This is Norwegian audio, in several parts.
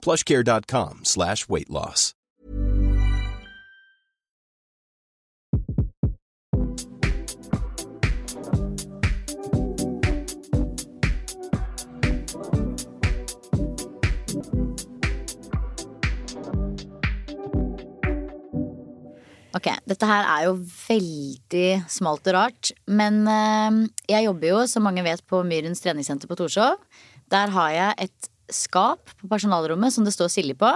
plushcare.com slash weight loss. Ok, dette her er jo veldig smalt og rart. Men eh, jeg jobber jo, som mange vet, på Myrens treningssenter på Torshov. Der har jeg et skap på personalrommet som det står Silje på.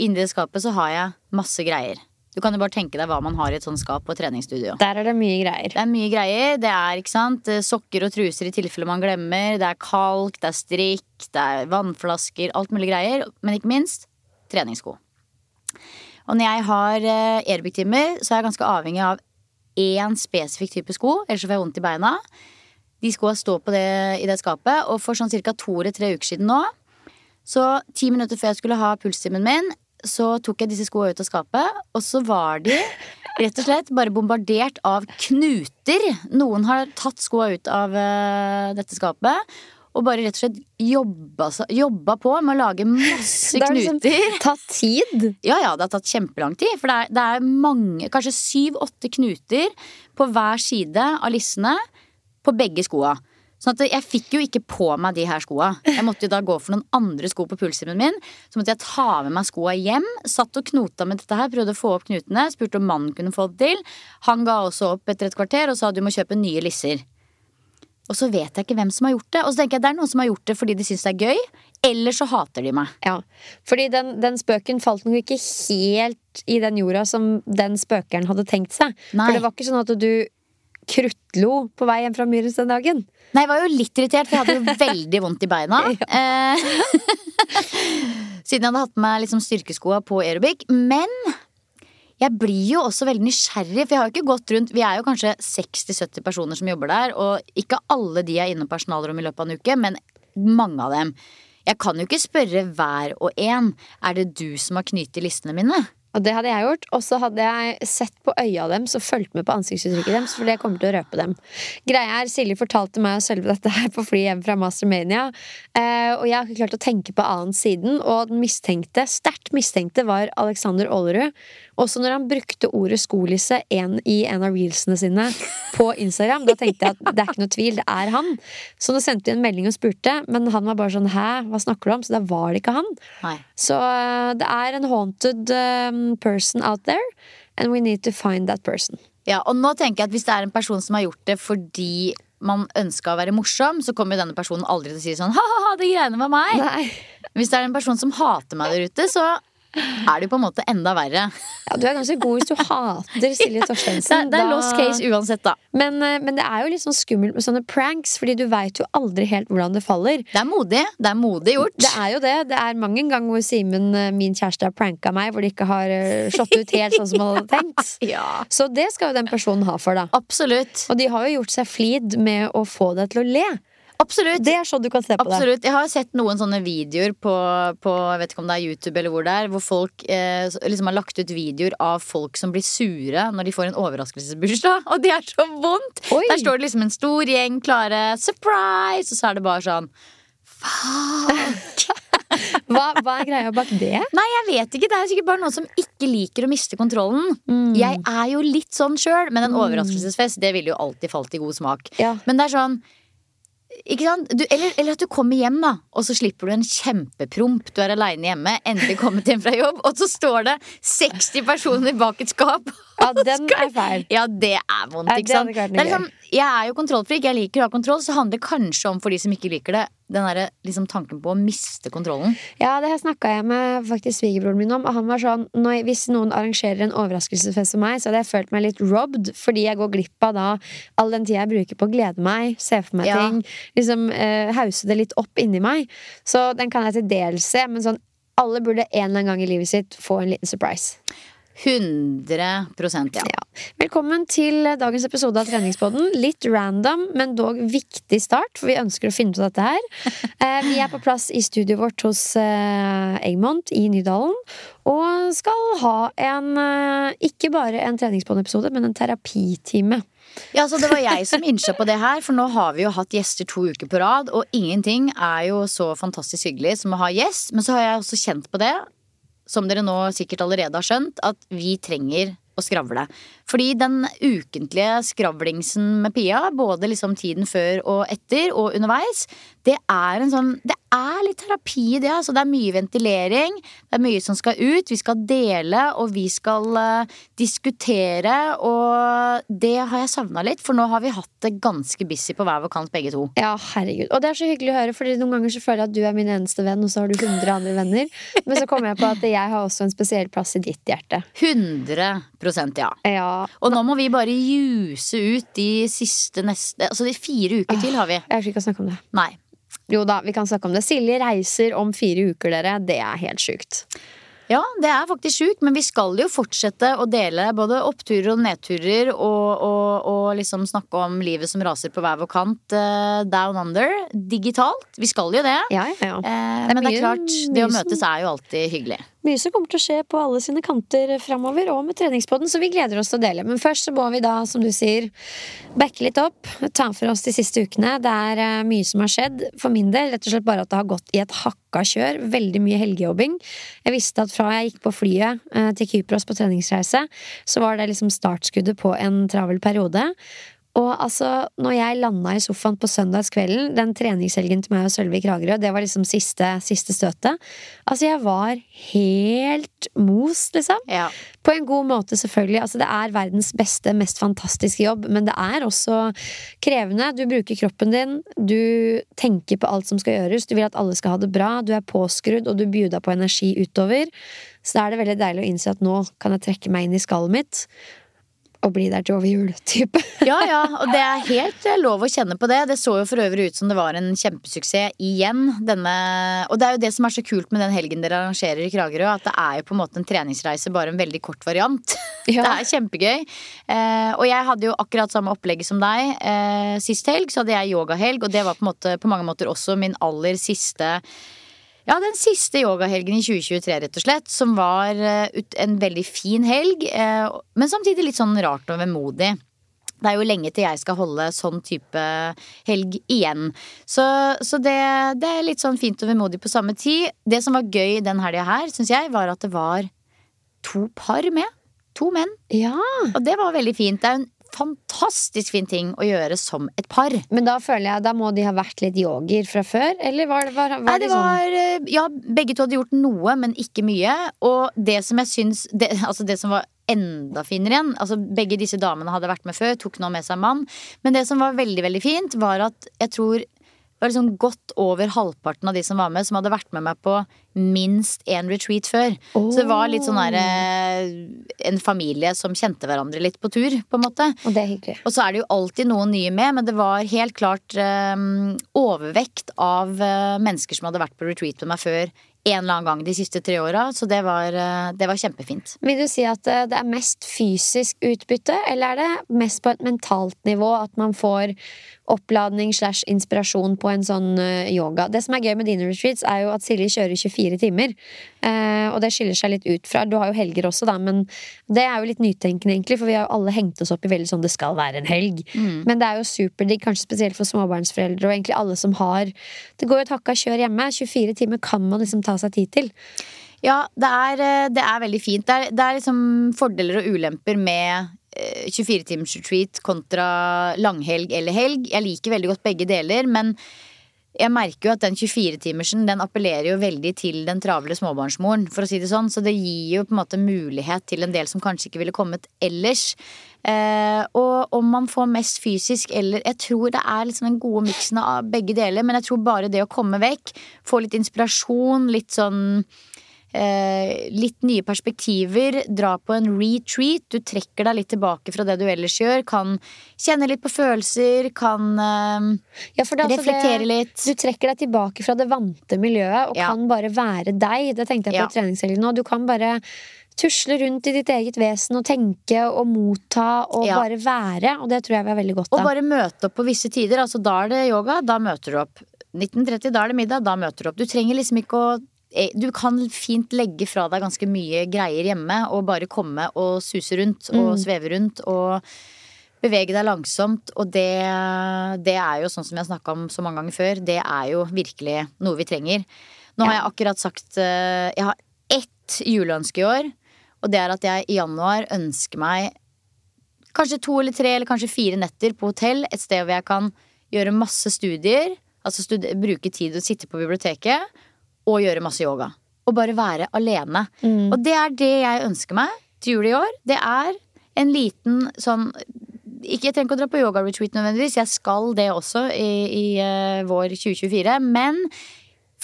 Inni det skapet så har jeg masse greier. Du kan jo bare tenke deg hva man har i et sånt skap på treningsstudio. Der er det mye greier. Det er mye greier. Det er ikke sant, sokker og truser i tilfelle man glemmer. Det er kalk, det er strikk, det er vannflasker, alt mulig greier. Men ikke minst treningssko. Og når jeg har eh, aerobic-timer, så er jeg ganske avhengig av én spesifikk type sko. Ellers får jeg vondt i beina. De skoa står på det, i det skapet. Og for sånn ca. to eller tre uker siden nå, så ti minutter før jeg skulle ha pulstimen min, så tok jeg disse skoa ut av skapet, og så var de rett og slett bare bombardert av knuter. Noen har tatt skoa ut av uh, dette skapet. Og bare rett og slett jobba, jobba på med å lage masse knuter. Det har liksom tatt tid. Ja, ja, det har tatt kjempelang tid. For det er, det er mange, kanskje syv-åtte knuter på hver side av lissene på begge skoa. Sånn at jeg fikk jo ikke på meg de her skoa. Jeg måtte jo da gå for noen andre sko på pulsstimen min. Så måtte jeg ta med meg skoa hjem. Satt og knota med dette her, prøvde å få opp knutene. Spurte om mannen kunne få det til. Han ga også opp etter et kvarter og sa du må kjøpe nye lisser. Og så vet jeg ikke hvem som har gjort det. Og så tenker jeg det er noen som har gjort det fordi de syns det er gøy. Eller så hater de meg. Ja, fordi den, den spøken falt nok ikke helt i den jorda som den spøkeren hadde tenkt seg. Nei. For det var ikke sånn at du kruttlo på vei hjem fra Myres den dagen. Nei, jeg var jo litt irritert, for jeg hadde jo veldig vondt i beina. Eh, Siden jeg hadde hatt med meg liksom styrkeskoa på aerobic. Men jeg blir jo også veldig nysgjerrig, for jeg har jo ikke gått rundt Vi er jo kanskje 60-70 personer som jobber der, og ikke alle de er inne på personalrommet i løpet av en uke, men mange av dem. Jeg kan jo ikke spørre hver og en er det du som har knyttet listene mine. Og det hadde jeg gjort. Og så hadde jeg sett på øya deres og fulgt med på ansiktsuttrykket deres, fordi jeg kommer til å røpe dem. Greia er, Silje fortalte meg selve dette her på fly hjem fra Mastermania, eh, og jeg har ikke klart å tenke på annen siden, og den mistenkte, sterkt mistenkte, var Alexander Aalerud. Også når han brukte ordet skolisse en, i en av reelsene sine på Instagram, da tenkte jeg at det er ikke noe tvil, det er han. Så nå sendte vi en melding og spurte, men han var bare sånn hæ, hva snakker du om? Så da var det ikke han. Nei. Så eh, det er en haunted um, person out there, and we need to find that person. Ja, og nå tenker jeg at hvis det er en person som har gjort det fordi man ønska å være morsom, så kommer jo denne personen aldri til å si sånn ha-ha-ha, det greiene var meg. Nei. Hvis det er en person som hater meg der ute, så er det jo på en måte enda verre. Ja, du er ganske god hvis du hater Silje Torstensen. det er lost case uansett, da. Men, eh, men det er jo litt sånn skummelt med sånne pranks, fordi du veit jo aldri helt hvordan det faller. Det er modig. Det er modig gjort. Det er jo det. Det er mange en gang hvor Simen, eh, min kjæreste, har pranka meg, hvor det ikke har eh, slått ut helt sånn som han hadde tenkt. Ja, Så det skal jo den personen ha for, da. absolutt. Og de har jo gjort seg flid med å få deg til å le. Absolutt. Det er sånn du kan se på det. Jeg har sett noen sånne videoer på, på jeg vet ikke om det er YouTube eller hvor det er, hvor folk eh, liksom har lagt ut videoer av folk som blir sure når de får en overraskelsesbursdag. Og det er så vondt! Oi. Der står det liksom en stor gjeng klare, surprise! Og så er det bare sånn Hva, hva er greia bak det? Nei, jeg vet ikke. Det er sikkert bare noen som ikke liker å miste kontrollen. Mm. Jeg er jo litt sånn sjøl, men en overraskelsesfest det ville jo alltid falt i god smak. Ja. Men det er sånn ikke sant? Du, eller, eller at du kommer hjem, da og så slipper du en kjempepromp. Du er aleine hjemme, endelig kommet hjem fra jobb, og så står det 60 personer bak et skap. Ja, den er feil. Ja, det er vondt, ikke sant? Det er liksom, jeg er jo kontrollfrik, jeg liker å ha kontroll, så handler det kanskje om for de som ikke liker det, den der, liksom, tanken på å miste kontrollen. Ja, det her snakka jeg med faktisk svigerbroren min om. Og han var sånn når, Hvis noen arrangerer en overraskelsesfest for meg, så hadde jeg følt meg litt robbed, fordi jeg går glipp av da all den tida jeg bruker på å glede meg, se for meg Ja. ting, liksom eh, hause det litt opp inni meg. Så den kan jeg til dels se, men sånn alle burde en eller annen gang i livet sitt få en liten surprise. 100 ja. Ja. Velkommen til dagens episode av Treningspodden. Litt random, men dog viktig start, for vi ønsker å finne ut av dette her. Eh, vi er på plass i studioet vårt hos eh, Egmont i Nydalen. Og skal ha en eh, ikke bare en Treningspodden-episode, men en terapitime. Ja, så Det var jeg som innsa på det her, for nå har vi jo hatt gjester to uker på rad. Og ingenting er jo så fantastisk hyggelig som å ha gjest. Men så har jeg også kjent på det, som dere nå sikkert allerede har skjønt, at vi trenger å skravle. Fordi den ukentlige skravlingsen med Pia, både liksom tiden før og etter og underveis, det er en sånn Det er litt terapi i det. Altså. Det er mye ventilering, det er mye som skal ut. Vi skal dele, og vi skal uh, diskutere. Og det har jeg savna litt, for nå har vi hatt det ganske busy på hver vår kant, begge to. Ja, herregud. Og det er så hyggelig å høre, Fordi noen ganger så føler jeg at du er min eneste venn, og så har du 100 andre venner. Men så kommer jeg på at jeg har også en spesiell plass i ditt hjerte. 100% ja. Ja, Og nå må vi bare juse ut de siste neste Altså de fire uker til har vi. Jeg orker ikke å snakke om det. Nei. Jo da, vi kan snakke om det. Silje reiser om fire uker, dere. Det er helt sjukt. Ja, det er faktisk sjukt, men vi skal jo fortsette å dele både oppturer og nedturer og, og, og liksom snakke om livet som raser på hver vår kant uh, down under, digitalt. Vi skal jo det. Ja, ja. Eh, Det men det er klart, det å møtes er jo alltid hyggelig. Mye som kommer til å skje på alle sine kanter framover, og med treningspodden, så vi gleder oss til å dele. Men først så må vi da, som du sier, backe litt opp. Ta for oss de siste ukene. Det er eh, mye som har skjedd. For min del rett og slett bare at det har gått i et hakka kjør. Veldig mye helgejobbing. Jeg visste at fra jeg gikk på flyet eh, til Kypros på treningsreise, så var det liksom startskuddet på en travel periode. Og altså, når jeg landa i sofaen på søndagskvelden, den treningshelgen til meg og Sølvi Kragerø, det var liksom siste, siste støtet. Altså, jeg var helt mos, liksom. Ja. På en god måte, selvfølgelig. Altså, det er verdens beste, mest fantastiske jobb, men det er også krevende. Du bruker kroppen din, du tenker på alt som skal gjøres, du vil at alle skal ha det bra, du er påskrudd, og du bjuda på energi utover. Så da er det veldig deilig å innse at nå kan jeg trekke meg inn i skallet mitt. Og bli der til over jul, type. Ja, ja, og det er helt eh, lov å kjenne på det. Det så jo for øvrig ut som det var en kjempesuksess igjen. Denne, og det er jo det som er så kult med den helgen dere arrangerer i Kragerø, at det er jo på en måte en treningsreise, bare en veldig kort variant. Ja. Det er kjempegøy. Eh, og jeg hadde jo akkurat samme opplegget som deg. Eh, sist helg så hadde jeg yogahelg, og det var på, måte, på mange måter også min aller siste ja, den siste yogahelgen i 2023, rett og slett. Som var eh, en veldig fin helg, eh, men samtidig litt sånn rart og vemodig. Det er jo lenge til jeg skal holde sånn type helg igjen. Så, så det, det er litt sånn fint og vemodig på samme tid. Det som var gøy den helga her, syns jeg, var at det var to par med. To menn. Ja, Og det var veldig fint. Det er en fantastisk fin ting å gjøre som et par. Men da føler jeg, da må de ha vært litt yogier fra før? Eller var det, var, var Nei, de det sånn var eh, Ja, begge to hadde gjort noe, men ikke mye. Og det som jeg syns det, Altså, det som var enda finere igjen Altså, begge disse damene hadde vært med før, tok nå med seg mann. Men det som var veldig, veldig fint, var at jeg tror det var liksom godt over halvparten av de som var med, som hadde vært med meg på minst én retreat før. Så det var litt sånn her eh, En familie som kjente hverandre litt på tur, på en måte. Og det er hyggelig. Og så er det jo alltid noen nye med, men det var helt klart um, overvekt av uh, mennesker som hadde vært på retreat med meg før en eller annen gang de siste tre åra. Så det var, det var kjempefint. Vil du si at det er mest fysisk utbytte, eller er det mest på et mentalt nivå at man får oppladning slash inspirasjon på en sånn eh, yoga. Det som er gøy med dine retreats, er jo at Silje kjører 24 timer. Eh, og det skiller seg litt ut fra Du har jo helger også, da, men det er jo litt nytenkende, egentlig. For vi har jo alle hengt oss opp i veldig sånn 'det skal være en helg'. Mm. Men det er jo superdigg, kanskje spesielt for småbarnsforeldre og egentlig alle som har Det går jo et hakka kjør hjemme. 24 timer kan man liksom ta seg tid til. Ja, det er, eh, det er veldig fint. Det er, det er liksom fordeler og ulemper med 24 timers retreat kontra langhelg eller helg. Jeg liker veldig godt begge deler, men jeg merker jo at den 24-timersen den appellerer jo veldig til den travle småbarnsmoren, for å si det sånn. Så det gir jo på en måte mulighet til en del som kanskje ikke ville kommet ellers. Eh, og om man får mest fysisk eller Jeg tror det er liksom den gode miksen av begge deler, men jeg tror bare det å komme vekk, få litt inspirasjon, litt sånn Eh, litt nye perspektiver, dra på en retreat. Du trekker deg litt tilbake fra det du ellers gjør. Kan kjenne litt på følelser, kan eh, Ja, altså reflektere det- litt. Du trekker deg tilbake fra det vante miljøet og Ja. kan bare være deg. Det tenkte jeg på Ja. treningshelgen nå. Du kan bare tusle rundt i ditt eget vesen og tenke og motta og Ja. bare være. Og det tror jeg vi har veldig godt Og bare møte opp på visse tider. Altså Da er det yoga, da møter du opp. 1930, da er det middag, da møter du opp. Du trenger liksom ikke å eh, du kan fint legge fra deg ganske mye greier hjemme og bare komme og suse rundt og sveve rundt og bevege deg langsomt. Og det, det er jo sånn som jeg har snakka om så mange ganger før, det er jo virkelig noe vi trenger. Nå har jeg akkurat sagt eh, Jeg har ett juleønske i år, og det er at jeg i januar ønsker meg kanskje to eller tre eller kanskje fire netter på hotell. Et sted hvor jeg kan gjøre masse studier. Altså stud bruke tid og sitte på biblioteket. Og gjøre masse yoga. Og bare være alene. Mm. Og det er det jeg ønsker meg til jul i år. Det er en liten sånn ikke, Jeg trenger ikke å dra på yoga-retreat nødvendigvis. Jeg skal det også i, i uh, vår 2024. Men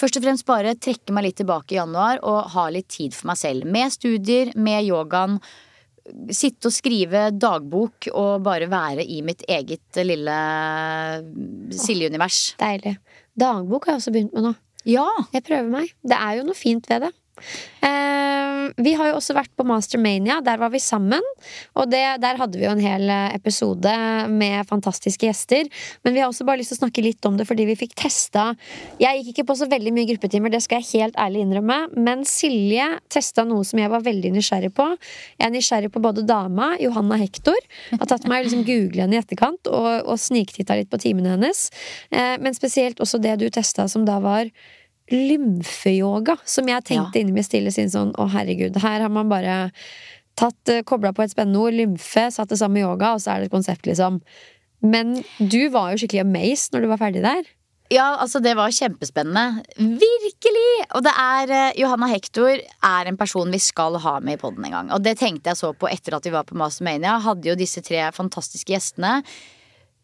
først og fremst bare trekke meg litt tilbake i januar og ha litt tid for meg selv. Med studier, med yogaen sitte og skrive dagbok og bare være i mitt eget lille Silje-univers. Deilig. Dagbok har jeg også begynt med nå. Ja! Jeg prøver meg. Det er jo noe fint ved det. Uh, vi har jo også vært på Mastermania. Der var vi sammen. Og det, der hadde vi jo en hel eh, episode med fantastiske gjester. Men vi har også bare lyst til å snakke litt om det fordi vi fikk testa Jeg gikk ikke på så veldig mye gruppetimer, det skal jeg helt ærlig innrømme. Men Silje testa noe som jeg var veldig nysgjerrig på. Jeg er nysgjerrig på både dama, Johanna Hector. Har tatt meg å liksom google henne i etterkant og, og sniktitta litt på timene hennes. Uh, men spesielt også det du testa som da var lymfeyoga, som jeg tenkte inni mitt stille sinn sånn å herregud, her har man bare tatt, uh, kobla på et spennende ord, lymfe, satt det sammen med yoga, og så er det et konsept, liksom. Men du var jo skikkelig amazed når du var ferdig der. Ja, altså det var kjempespennende. Virkelig! Og det er eh, Johanna Hector er en person vi skal ha med i poden en gang. Og det tenkte jeg så på etter at vi var på Mastermania. Hadde jo disse tre fantastiske gjestene.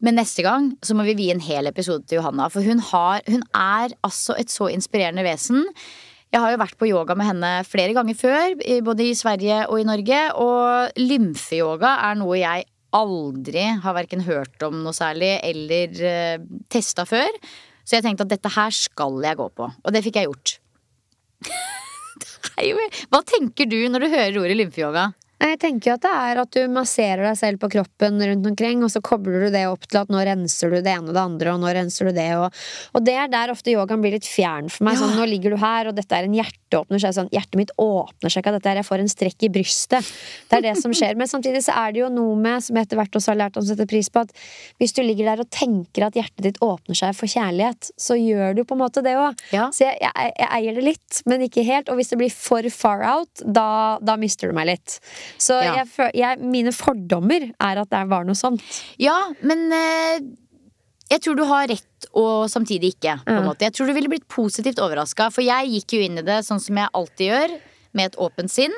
Men neste gang så må vi vie en hel episode til Johanna. For hun, har, hun er altså et så inspirerende vesen. Jeg har jo vært på yoga med henne flere ganger før, både i Sverige og i Norge. Og lymfeyoga er noe jeg aldri har verken hørt om noe særlig eller uh, testa før. Så jeg tenkte at dette her skal jeg gå på. Og det fikk jeg gjort. Hva tenker du når du hører ordet lymfeyoga? Jeg tenker at det er at du masserer deg selv på kroppen rundt omkring, og så kobler du det opp til at nå renser du det ene og det andre, og nå renser du det, og, og det er der ofte yogaen blir litt fjern for meg. Ja. Sånn, nå ligger du her, og dette er en hjerteåpner, så åpner seg sånn, hjertet mitt åpner seg ikke av dette her, jeg får en strekk i brystet. Det er det som skjer. Men samtidig så er det jo noe med, som jeg etter hvert også har lært å sette pris på, at hvis du ligger der og tenker at hjertet ditt åpner seg for kjærlighet, så gjør du på en måte det òg. Ja. Så jeg, jeg, jeg eier det litt, men ikke helt. Og hvis det blir for far out, da, da mister du meg litt. Så Ja. jeg, mine fordommer er at det var noe sånt. Ja, men eh, jeg tror du har rett og samtidig ikke. På en måte. Jeg tror du ville blitt positivt overraska. For jeg gikk jo inn i det sånn som jeg alltid gjør, med et åpent sinn.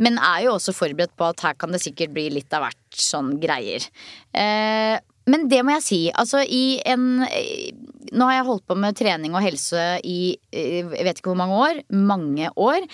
Men er jo også forberedt på at her kan det sikkert bli litt av hvert sånn greier. Eh, men det må jeg si. Altså i en Nå har jeg holdt på med trening og helse i jeg vet ikke hvor mange år. Mange år.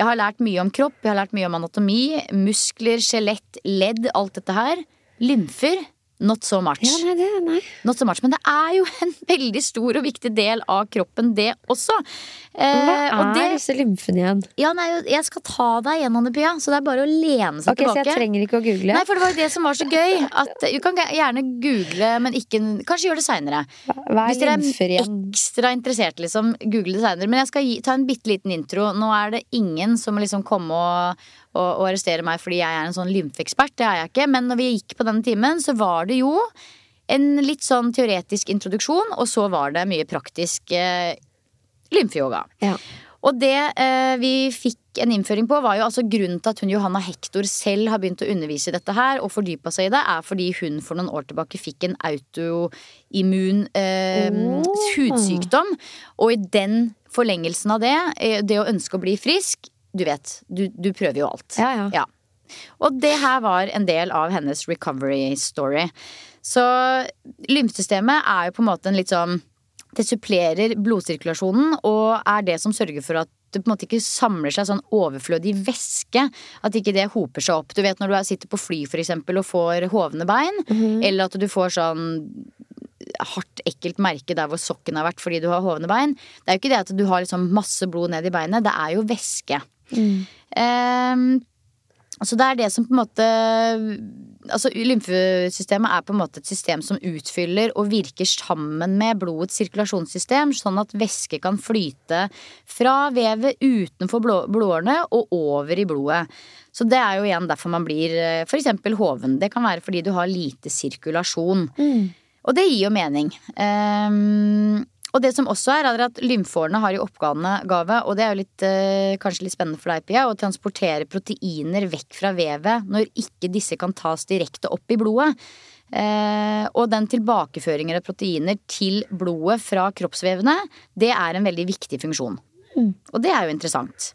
Jeg har lært mye om kropp, jeg har lært mye om anatomi, muskler, skjelett, ledd, alt dette her. Lymfer, not so much. Ja, nei, det, nei. Not so much. Men det er jo en veldig stor og viktig del av kroppen, det også. Hva Eh, er og det, disse lymfene igjen? ja, nei, jeg skal ta deg gjennom det, Pia. Så det er bare å lene seg Ok, Så jeg trenger ikke å google? Nei, for det var jo det som var så gøy. At Du kan gjerne google, men ikke Kanskje gjør det seinere. Hva er Hvis dere er ekstra interessert, liksom, google det seinere. Men jeg skal gi, ta en bitte liten intro. Nå er det ingen som må liksom komme og, og, og arrestere meg fordi jeg er en sånn lymfeekspert. Det er jeg ikke. Men når vi gikk på denne timen, så var det jo en litt sånn teoretisk introduksjon, og så var det mye praktisk eh, lymfeyoga. Ja. Og det eh, vi fikk en innføring på, var jo altså grunnen til at hun Johanna Hector selv har begynt å undervise i dette her, og fordypa seg i det, er fordi hun for noen år tilbake fikk en autoimmun eh, Oh. hudsykdom. Og i den forlengelsen av det, eh, det å ønske å bli frisk, du vet, du, du prøver jo alt. Ja, ja. Og det her var en del av hennes recovery story. Så lymfesystemet er jo på en måte en litt sånn Det supplerer blodsirkulasjonen og er det som sørger for at det på en måte ikke samler seg sånn overflødig væske. At ikke det hoper seg opp. Du vet når du er- sitter på fly for eksempel og får hovne bein, eller at du får sånn hardt, ekkelt merke der hvor sokken har vært fordi du har hovne bein. Det er jo ikke det at du har liksom masse blod ned i beinet, det er jo væske. Ehm, så det er det som på en måte Altså Lymfesystemet er på en måte et system som utfyller og virker sammen med blodets sirkulasjonssystem, sånn at væske kan flyte fra vevet utenfor blodårene og over i blodet. Så det er jo igjen derfor man blir f.eks. for eksempel hoven. Det kan være fordi du har lite sirkulasjon. Og det gir jo mening. Ehm, og det som også er, er at lymfårene har i oppgave, og det er jo litt, eh, kanskje litt spennende for deg, Pia, å transportere proteiner vekk fra vevet når ikke disse kan tas direkte opp i blodet. Eh, og den tilbakeføringen av proteiner til blodet fra kroppsvevene, det er en veldig viktig funksjon. Og det er jo interessant.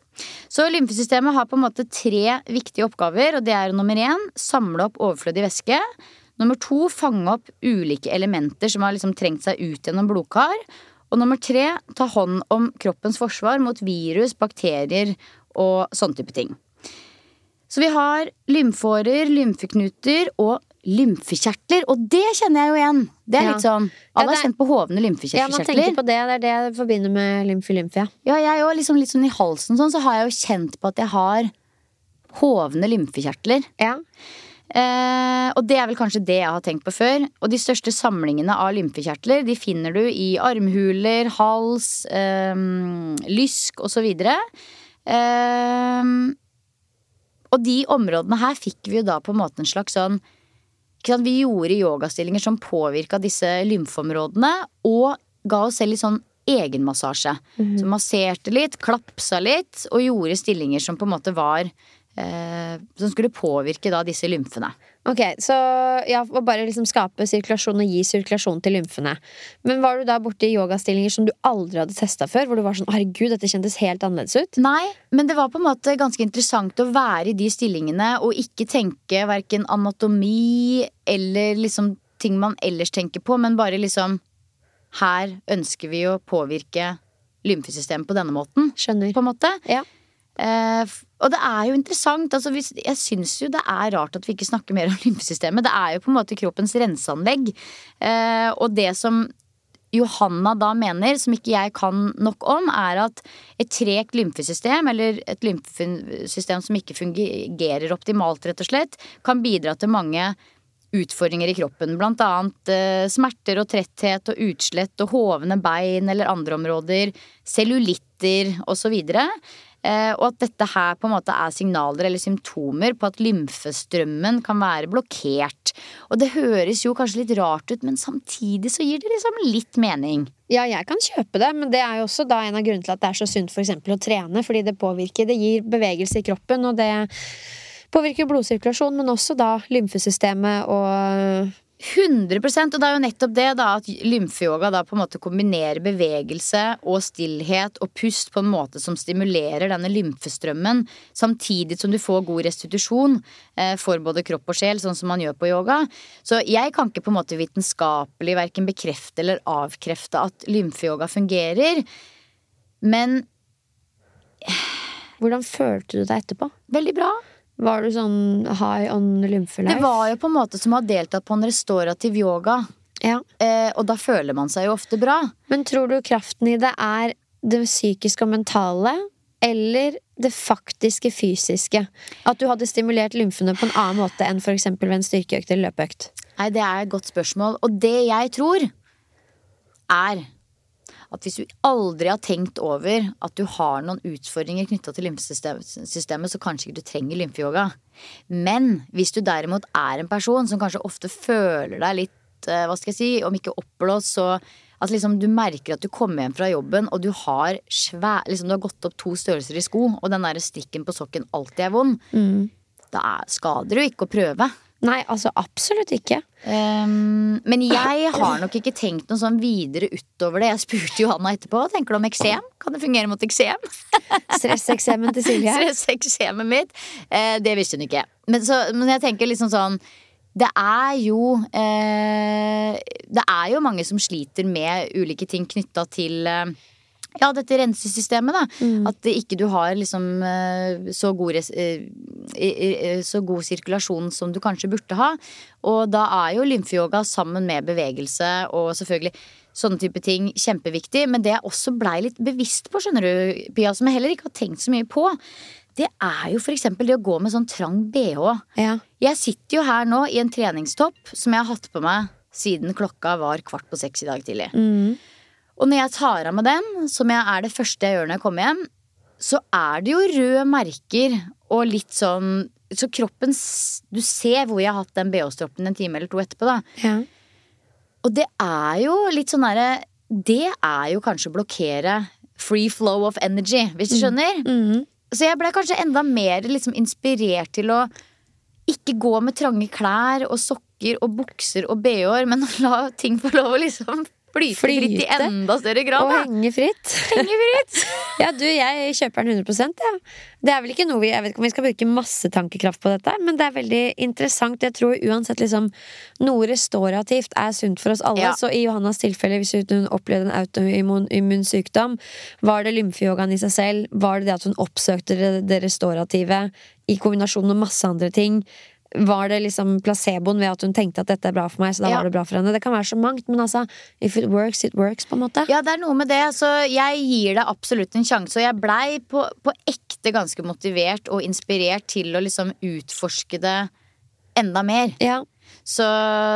Så lymfesystemet har på en måte tre viktige oppgaver, og det er nummer én samle opp overflødig væske. Nummer to fange opp ulike elementer som har liksom trengt seg ut gjennom blodkar. Og nummer tre ta hånd om kroppens forsvar mot virus, bakterier og sånne type ting. Så vi har lymfårer, lymfeknuter og lymfekjertler. Og det kjenner jeg jo igjen. Det er Ja. litt sånn Ja, Alle har er- kjent på hovne Ja, man lymfekjertler. tenker på det. Det er det jeg forbinder med lymfe-lymfe. Ja. Ja, jeg òg. Liksom litt sånn i halsen sånn, så har jeg jo kjent på at jeg har hovne lymfekjertler. Ja. Eh, og det er vel kanskje det jeg har tenkt på før. Og de største samlingene av lymfekjertler de finner du i armhuler, hals, eh, lysk osv. Eh, og de områdene her fikk vi jo da på en måte en slags sånn Vi gjorde yogastillinger som påvirka disse lymfeområdene, og ga oss selv litt sånn egenmassasje. Så masserte litt, klapsa litt, og gjorde stillinger som på en måte var Som skulle påvirke da disse lymfene. Ok, så ja, å bare liksom skape sirkulasjon og gi sirkulasjon til lymfene. Men var du da borti yogastillinger som du aldri hadde testa før? Hvor du var sånn herregud, dette kjentes helt annerledes ut? Nei, men det var på en måte ganske interessant å være i de stillingene og ikke tenke verken anatomi eller liksom ting man ellers tenker på, men bare liksom Her ønsker vi å påvirke lymfesystemet på denne måten. Skjønner. På en måte. Ja. Eh, og det er jo interessant. Altså, hvis, jeg syns jo det er rart at vi ikke snakker mer om lymfesystemet. Det er jo på en måte kroppens renseanlegg. Eh, og det som Johanna da mener, som ikke jeg kan nok om, er at et tregt lymfesystem, eller et lymfesystem som ikke fungerer optimalt, rett og slett, kan bidra til mange utfordringer i kroppen. Blant annet eh, smerter og tretthet og utslett og hovne bein eller andre områder. Cellulitter osv. Eh, og at dette her på en måte er signaler eller symptomer på at lymfestrømmen kan være blokkert. Og det høres jo kanskje litt rart ut, men samtidig så gir det liksom litt mening. Ja, jeg kan kjøpe det, men det er jo også da en av grunnene til at det er så sunt eksempel å trene. Fordi det påvirker, det gir bevegelse i kroppen, og det påvirker blodsirkulasjon, men også da lymfesystemet og 100% Og det er jo nettopp det da at lymfeyoga da på en måte kombinerer bevegelse og stillhet og pust på en måte som stimulerer denne lymfestrømmen, samtidig som du får god restitusjon eh, for både kropp og sjel, sånn som man gjør på yoga. Så jeg kan ikke på en måte vitenskapelig verken bekrefte eller avkrefte at lymfeyoga fungerer. Men Hvordan følte du deg etterpå? veldig bra. Var du sånn high on lymfelife? Det var jo på en måte som å ha deltatt på en restaurativ yoga. ja. Eh, og da føler man seg jo ofte bra. Men tror du kraften i det er det psykiske og mentale, eller det faktiske fysiske? At du hadde stimulert lymfene på en annen måte enn f.eks. ved en styrkeøkt eller løpeøkt? Nei, det er et godt spørsmål. Og det jeg tror, er at hvis du aldri har tenkt over at du har noen utfordringer knytta til lymfesystemet, så kanskje ikke du trenger lymfeyoga. Men hvis du derimot er en person som kanskje ofte føler deg litt, eh, hva skal jeg si, om ikke oppblåst, så at liksom du merker at du kommer hjem fra jobben, og du har svær, liksom du har gått opp to størrelser i sko, og den der strikken på sokken alltid er vond, da er- skader det jo ikke å prøve. Nei, altså absolutt ikke. Um, men jeg har nok ikke tenkt noe sånn videre utover det. Jeg spurte Johanna etterpå. Tenker du om eksem? Kan det fungere mot eksem? Stresseksemen til Silje. Stresseksemet mitt. Uh, det visste hun ikke. Men, så, men jeg tenker liksom sånn det er jo eh, Det er jo mange som sliter med ulike ting knytta til eh, ja, dette rensesystemet, da. At det ikke du har liksom eh, så god, eh, i- så god sirkulasjon som du kanskje burde ha. Og da er jo lymfeyoga sammen med bevegelse og selvfølgelig sånne type ting kjempeviktig. Men det jeg også blei litt bevisst på, skjønner du, Pia, som jeg heller ikke har tenkt så mye på, det er jo eksempel det å gå med sånn trang bh. Ja. Jeg sitter jo her nå i en treningstopp som jeg har hatt på meg siden klokka var kvart på seks i dag tidlig. Og når jeg tar av meg den, som jeg er det første jeg gjør når jeg kommer hjem, så er det jo røde merker og litt sånn Så kroppen Du ser hvor jeg har hatt den BH-stroppen en time eller to etterpå, da. ja. Og det er jo litt sånn derre Det er jo kanskje å blokkere free flow of energy, hvis du skjønner. Så jeg ble kanskje enda mer liksom inspirert til å ikke gå med trange klær og sokker og bukser og bh-er, men la ting få lov å liksom flyte, fritt i enda større grad. Og. Henge fritt. Ja, du, jeg kjøper den 100 ja. Det er vel ikke noe vi Jeg vet ikke om vi skal bruke masse tankekraft på dette, men det er veldig interessant. Jeg tror uansett liksom Noe restaurativt er sunt for oss alle. Ja. Så i Johannas tilfelle, hvis hun opplevde en autoimmun sykdom, var det lymfeyogaen i seg selv? Var det det at hun oppsøkte det, det restaurative i kombinasjon med masse andre ting? Var det liksom placeboen ved at hun tenkte at dette er bra for meg, så da Ja. var det bra for henne? Det kan være så mangt, men altså If it works, it works, på en måte. Ja, det er noe med det. Så jeg gir det absolutt en sjanse. Og jeg blei på, på ekte ganske motivert og inspirert til å liksom utforske det enda mer. Ja. Så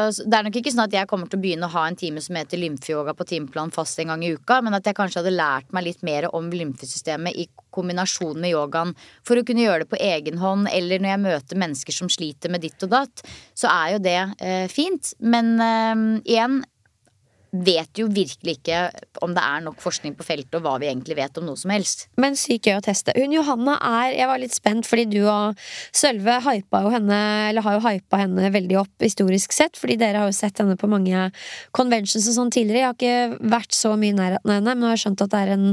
så det er nok ikke sånn at jeg kommer til å begynne å ha en time som heter lymfeyoga på timeplan fast en gang i uka, men at jeg kanskje hadde lært meg litt mer om lymfesystemet i kombinasjon med yogaen for å kunne gjøre det på egen hånd, eller når jeg møter mennesker som sliter med ditt og datt, så er jo det eh, fint. Men eh, igjen vet jo virkelig ikke om det er nok forskning på feltet, og hva vi egentlig vet om noe som helst. Men sykt gøy å teste. Hun Johanna er Jeg var litt spent, fordi du og Sølve hypa jo henne Eller har jo hypa henne veldig opp historisk sett, fordi dere har jo sett henne på mange conventions og sånn tidligere. Jeg har ikke vært så mye i nærheten av henne, men jeg har skjønt at det er en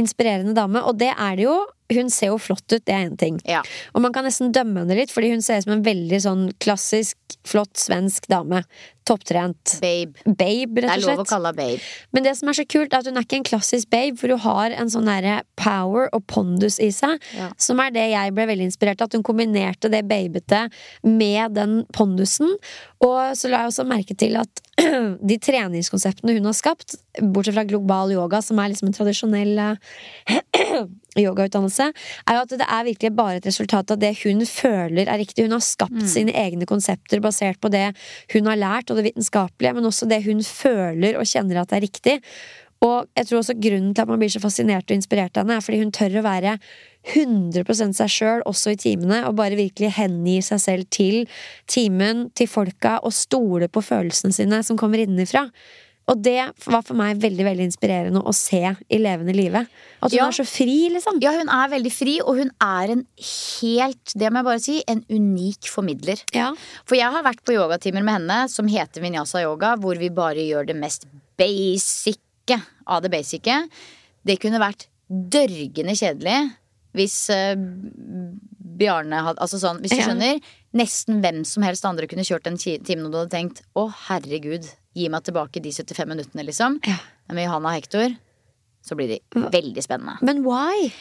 inspirerende dame, og det er det jo. Hun ser jo flott ut, det er én ting. Ja. Og man kan nesten dømme henne litt, fordi hun ser ut som en veldig sånn klassisk, flott svensk dame. Topptrent. Babe. Babe, Det er lov å kalle henne babe. Men det som er så kult, er at hun er ikke en klassisk babe, for hun har en sånn derre power og pondus i seg, Ja. som er det jeg ble veldig inspirert av. At hun kombinerte det babete med den pondusen. Og så la jeg også merke til at de treningskonseptene hun har skapt, bortsett fra global yoga, som er liksom en tradisjonell yogautdannelse, er jo at det er virkelig bare et resultat av det hun føler er riktig. Hun har skapt sine egne konsepter basert på det hun har lært, og det vitenskapelige, men også det hun føler og kjenner at er riktig. Og jeg tror også grunnen til at man blir så fascinert og inspirert av henne, er fordi hun tør å være 100% seg sjøl også i timene, og bare virkelig hengi seg selv til timen, til folka, og stole på følelsene sine som kommer innenfra. Og det var for meg veldig veldig inspirerende å se i levende live. At hun Ja. er så fri, liksom. Ja, hun er veldig fri, og hun er en helt, det må jeg bare si, en unik formidler. Ja. For jeg har vært på yogatimer med henne som heter Vinyasa yoga, hvor vi bare gjør det mest basice av det basice. Det kunne vært dørgende kjedelig hvis uh, Bjarne hadde Altså sånn, hvis du Ja. skjønner. Nesten hvem som helst andre kunne kjørt den timen, og du hadde tenkt å herregud, gi meg tilbake de 75 minuttene, liksom. Ja. Men med Johanna og Hector så blir de veldig spennende. Men why?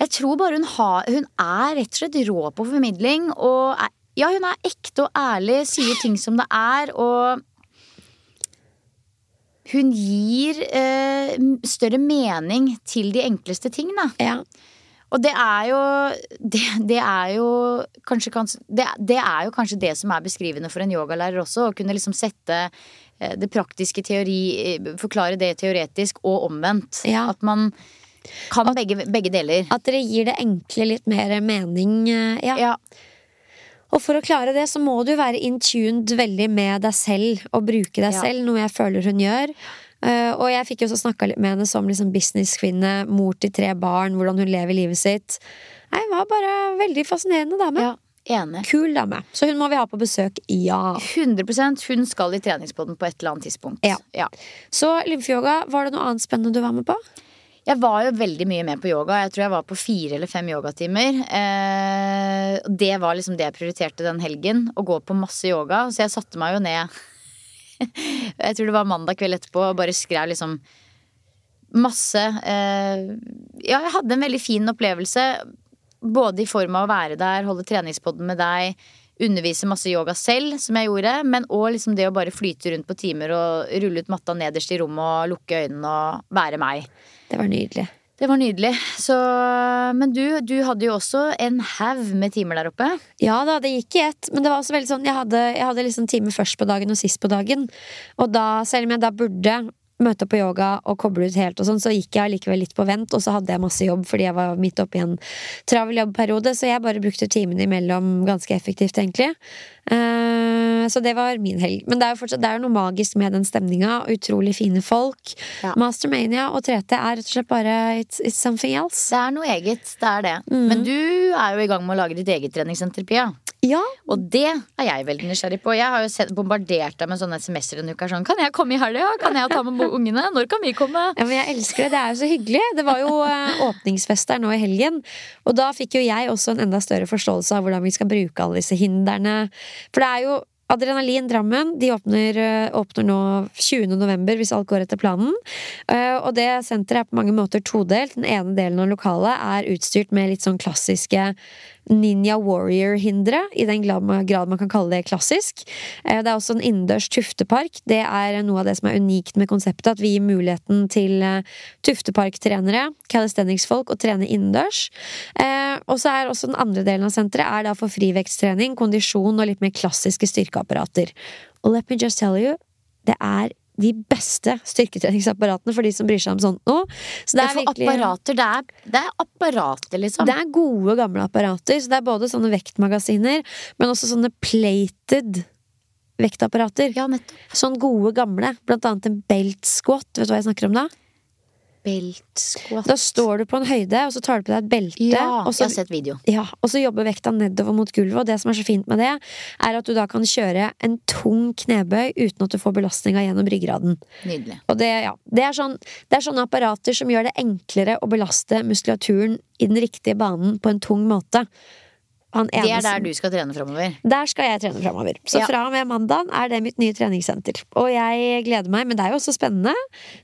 Jeg tror bare hun har Hun er rett og slett rå på formidling. Og er, ja, hun er ekte og ærlig, sier ting som det er, og hun gir eh, større mening til de enkleste ting, da. Ja. Og det er jo Det, det er jo kanskje, det, det er jo kanskje det som er beskrivende for en yogalærer også. Å kunne liksom sette eh, det praktiske teori eh, Forklare det teoretisk og omvendt. Ja. At man kan begge, begge deler. At dere gir det enkle litt mer mening. eh, Ja. Ja. Og for å klare det, så må du være in tuned veldig med deg selv og bruke deg Ja. selv, noe jeg føler hun gjør. Uh, og jeg fikk jo også snakka litt med henne som liksom businesskvinne, mor til tre barn, hvordan hun lever livet sitt. Nei, Hun var bare veldig fascinerende dame. ja. Enig. Kul dame. Så hun må vi ha på besøk, ja. 100% Hun skal i treningspodden på et eller annet tidspunkt. Ja. Så lymfeyoga, var det noe annet spennende du var med på? Jeg var jo veldig mye med på yoga. Jeg tror jeg var på fire eller fem yogatimer. Eh, det var liksom det jeg prioriterte den helgen. Å gå på masse yoga. Så jeg satte meg jo ned Jeg tror det var mandag kveld etterpå og bare skrev liksom masse eh, Ja, jeg hadde en veldig fin opplevelse. Både i form av å være der, holde treningspodden med deg, undervise masse yoga selv, som jeg gjorde, men òg liksom det å bare flyte rundt på timer og rulle ut matta nederst i rommet og lukke øynene og være meg. Det var nydelig. Det var nydelig. Så, men du, du hadde jo også en haug med timer der oppe. Ja da, det gikk i ett, men det var også veldig sånn Jeg hadde, jeg hadde liksom time først på dagen og sist på dagen. Og da, selv om jeg da burde møte opp på yoga og koble ut helt og sånn, så gikk jeg likevel litt på vent, og så hadde jeg masse jobb fordi jeg var midt oppi en travel jobbperiode, så jeg bare brukte timene imellom ganske effektivt, egentlig. Uh, så det var min helg. Men det er jo fortsatt Det er noe magisk med den stemninga. Utrolig fine folk. Ja. Mastermania og 3T er rett og slett bare it's, it's something else. Det er noe eget. Det er det. Men du er jo i gang med å lage ditt eget treningssenter, Pia. Ja, Og det er jeg veldig nysgjerrig på. Jeg har jo sett, bombardert deg med sånne SMS-er en uke. Sånn, kan jeg komme i helga? Kan jeg ta med ungene? Når kan vi komme? Ja, men jeg elsker det. Det er jo så hyggelig. Det var jo eh, åpningsfest der nå i helgen. Og da fikk jo jeg også en enda større forståelse av hvordan vi skal bruke alle disse hindrene. For det er jo Adrenalin Drammen de åpner, eh, åpner nå 20. november, hvis alt går etter planen. Eh, Og det senteret er på mange måter todelt. Den ene delen av lokalet er utstyrt med litt sånn klassiske Ninja Warrior-hindre, i den grad man, kan kalle det klassisk. Eh, Det er også en innendørs tuftepark. Det er noe av det som er unikt med konseptet, at vi gir muligheten til eh, tufteparktrenere, calisthenics-folk, å trene innendørs. Eh, Og så er også den andre delen av senteret er da for frivektstrening, kondisjon og litt mer klassiske styrkeapparater. Og let me just tell you, det er de beste styrketreningsapparatene for de som bryr seg om sånt nå. Så det er for virkelig apparater, det er, det er apparater, liksom. det er gode, gamle apparater. Så det er både sånne vektmagasiner, men også sånne plated vektapparater. Ja. Sånn gode, gamle. Blant annet en belt squat. Vet du hva jeg snakker om da? Belt squat. Da står du på en høyde, og så tar du på deg et belte. Ja, og så jeg har sett video. Ja, og så jobber vekta nedover mot gulvet, og det som er så fint med det, er at du da kan kjøre en tung knebøy uten at du får belastninga gjennom ryggraden. Nydelig. Og det, ja, det, er sånn, det er sånne apparater som gjør det enklere å belaste muskulaturen i den riktige banen på en tung måte. Det er der du skal trene framover. Der skal jeg trene framover. Så Ja. fra og med mandag er det mitt nye treningssenter. Og jeg gleder meg, men det er jo også spennende.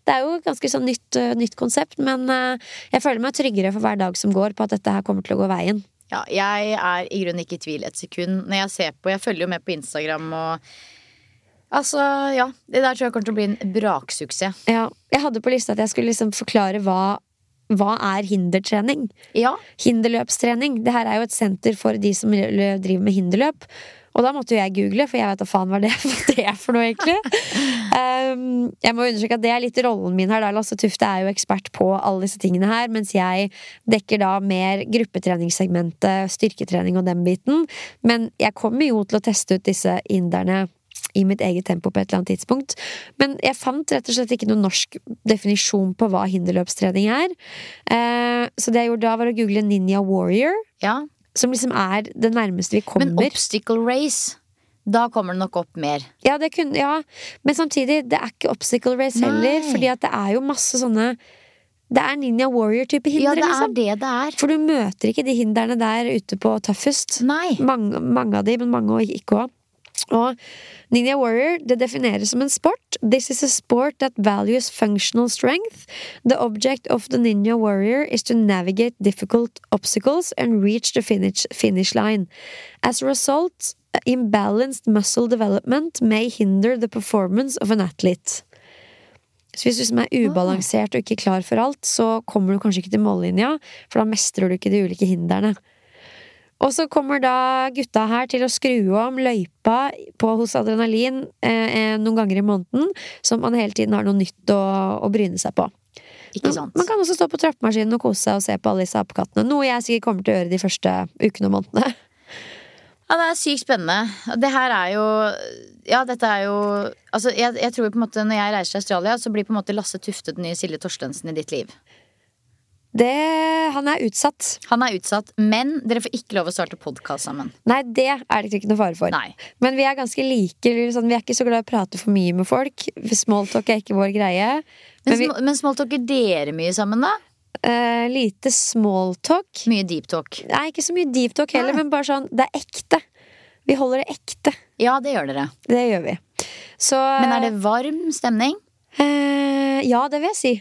Det er jo et ganske sånn nytt, øh, nytt konsept, men øh, jeg føler meg tryggere for hver dag som går på at dette her kommer til å gå veien. Ja, jeg er i grunnen ikke i tvil et sekund. Når jeg ser på, jeg følger jo med på Instagram og Altså, ja. Det der tror jeg kommer til å bli en braksuksess. Ja, jeg hadde på lista at jeg skulle liksom forklare hva hva er hindertrening? Ja. Hinderløpstrening. Det her er jo et senter for de som driver med hinderløp. Og da måtte jo jeg google, for jeg vet da faen hva det, er for noe, egentlig. Um, jeg må understreke at det er litt rollen min her. da Lasse Tufte er jo ekspert på alle disse tingene her, mens jeg dekker da mer gruppetreningssegmentet, styrketrening og den biten. Men jeg kommer jo til å teste ut disse hinderne i mitt eget tempo på et eller annet tidspunkt. Men jeg fant rett og slett ikke noen norsk definisjon på hva hinderløpstrening er. Eh, så det jeg gjorde da, var å google Ninja Warrior, ja. som liksom er det nærmeste vi kommer. Men obstacle race, da kommer det nok opp mer. Ja, det kunne, ja, men samtidig, det er ikke obstacle race heller, Nei. fordi at det er jo masse sånne Det er Ninja Warrior-type hindre. Ja, det er liksom. det det er. For du møter ikke de hindrene der ute på Tøffest. Mange, mange av de, men mange og ikke òg. Og Ninja Warrior det defineres som en sport. This is a sport that values functional strength. The object of the Ninja Warrior is to navigate difficult obstacles and reach the finish, finish line. As a result, imbalanced muscle development may hinder the performance of an athlete. Så hvis du som er ubalansert og ikke klar for alt, så kommer du kanskje ikke til mållinja, for da mestrer du ikke de ulike hindrene. Og så kommer da gutta her til å skru om løypa på hos Adrenalin eh, noen ganger i måneden, så man hele tiden har noe nytt å, å bryne seg på. Ikke sant? Man kan også stå på trappemaskinen og kose seg og se på alle disse apekattene. Noe jeg sikkert kommer til å gjøre de første ukene og månedene. Ja, det er sykt spennende. Det her er jo Ja, dette er jo Altså, jeg, jeg tror på en måte når jeg reiser til Australia, så blir på en måte Lasse Tufte den nye Silje Torstensen i ditt liv. Det, han er utsatt. Han er utsatt, men dere får ikke lov å starte podkast sammen. Nei, det er det ikke noe fare for. Nei. Men vi er ganske like. Sånn, vi er ikke så glad i å prate for mye med folk. Smalltalk er ikke vår greie. Men, Men vi, men smalltalker dere mye sammen, da? Uh, lite smalltalk. Mye deep talk. Nei, ikke så mye deep talk heller, Nei. men bare sånn Det er ekte. Vi holder det ekte. Ja, det gjør dere. Det gjør vi. Så Men er det varm stemning? Uh, Ja, det vil jeg si.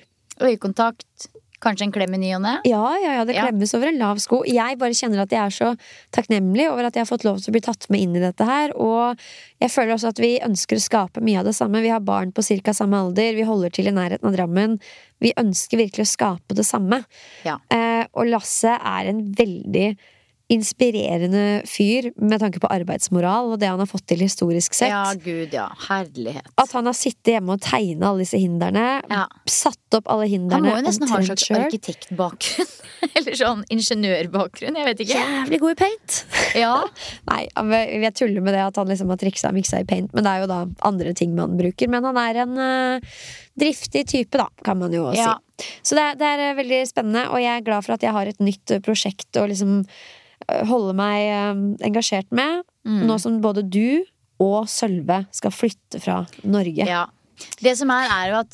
Øyekontakt? Kanskje en klem i ny og ne? Ja, ja, ja, det Ja. klemmes over en lav sko. Jeg bare kjenner at jeg er så takknemlig over at jeg har fått lov til å bli tatt med inn i dette her. Og jeg føler også at vi ønsker å skape mye av det samme. Vi har barn på ca. samme alder, vi holder til i nærheten av Drammen. Vi ønsker virkelig å skape det samme. Ja. Eh, og Lasse er en veldig inspirerende fyr med tanke på arbeidsmoral og det han har fått til historisk sett. Ja, gud, ja. Herlighet. At han har sittet hjemme og tegna alle disse hindrene. Ja. Satt opp alle Han må jo nesten ha en slags arkitektbakgrunn. Eller sånn ingeniørbakgrunn. Jeg vet ikke. Jævlig god i paint! Ja. Nei, jeg tuller med det at han liksom har triksa og miksa i paint, men det er jo da andre ting man bruker. Men han er en eh, driftig type, da, kan man jo Ja. si. Så det, er- det er eh, veldig spennende, og jeg er glad for at jeg har et nytt eh, prosjekt og liksom holde meg eh, engasjert med. Mm. Nå som både du og Sølve skal flytte fra Norge. ja. Det som er, er jo at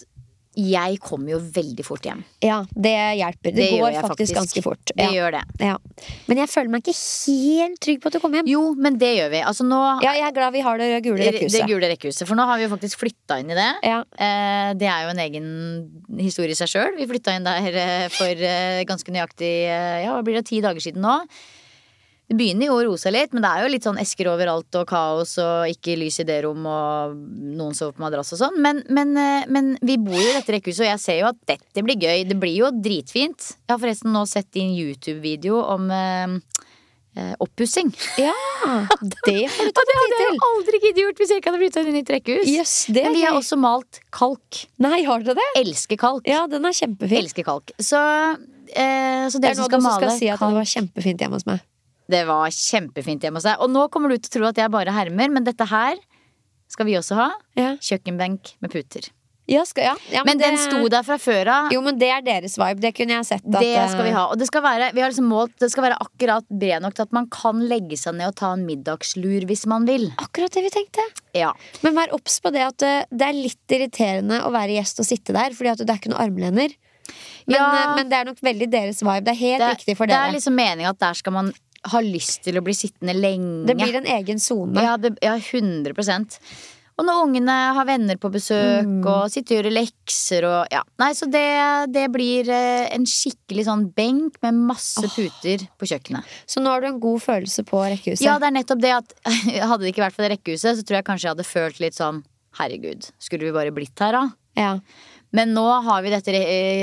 jeg kommer jo veldig fort hjem. Ja, det hjelper. Det, Det går faktisk, faktisk. ganske fort. Det Ja, gjør det. ja. Men jeg føler meg ikke helt trygg på at du kommer hjem. Jo, men det gjør vi. Altså nå Ja, jeg er glad vi har det gule Det gule rekkehuset. For nå har vi jo faktisk flytta inn i det. Ja. Eh, det er jo en egen historie i seg sjøl. Vi flytta inn der eh, for eh, ganske nøyaktig eh, Ja, blir det, ti dager siden nå. Det begynner jo å roe seg litt, men det er jo litt sånn esker overalt og kaos og ikke lys i det rom og noen sover på madrass og sånn. Men, men, eh, men vi bor jo i dette rekkehuset, og jeg ser jo at dette blir gøy. Det blir jo dritfint. Jeg har forresten nå sett din YouTube-video om eh, eh, oppussing. Ja, det har du Og tatt det hadde jeg aldri giddet gjort hvis jeg ikke hadde flytta inn i nytt rekkehus. Yes, det Men vi har også malt kalk. Nei, har dere det? Elsker kalk. Ja, den er kjempefin. Elsker kalk. Så, eh, så Det dere er som nå du skal også male skal si at det var kjempefint hjemme hos meg. Det var kjempefint hjemme hos deg. Og nå kommer du til å tro at jeg bare hermer, men dette her skal vi også ha. Ja, Kjøkkenbenk med puter. ja, skal, ja. ja Men den det- sto der fra før av. Jo, men det er deres vibe. Det kunne jeg sett. At, Det eh, skal vi ha. Og det skal være, vi har liksom målt, det skal være akkurat bred nok til at man kan legge seg ned og ta en middagslur hvis man vil. Akkurat det vi tenkte. Ja. Men vær obs på det at eh, det er litt irriterende å være gjest og sitte der, fordi at det er ikke noen armlener. Men, Ja. eh, men det er nok veldig deres vibe. Det er helt Det, riktig for det er liksom meninga at der skal man ha lyst til å bli sittende lenge. Det blir en egen sone. Ja, det, ja 100 Og når ungene har venner på besøk Mm. og sitter og gjør lekser og ja. Nei, så det, det blir eh, en skikkelig sånn benk med masse puter på kjøkkenet. Så nå har du en god følelse på rekkehuset. Ja, det er nettopp det at hadde det ikke vært for det rekkehuset, så tror jeg kanskje jeg hadde følt litt sånn herregud, skulle vi bare blitt her da? Ja. Men nå har vi dette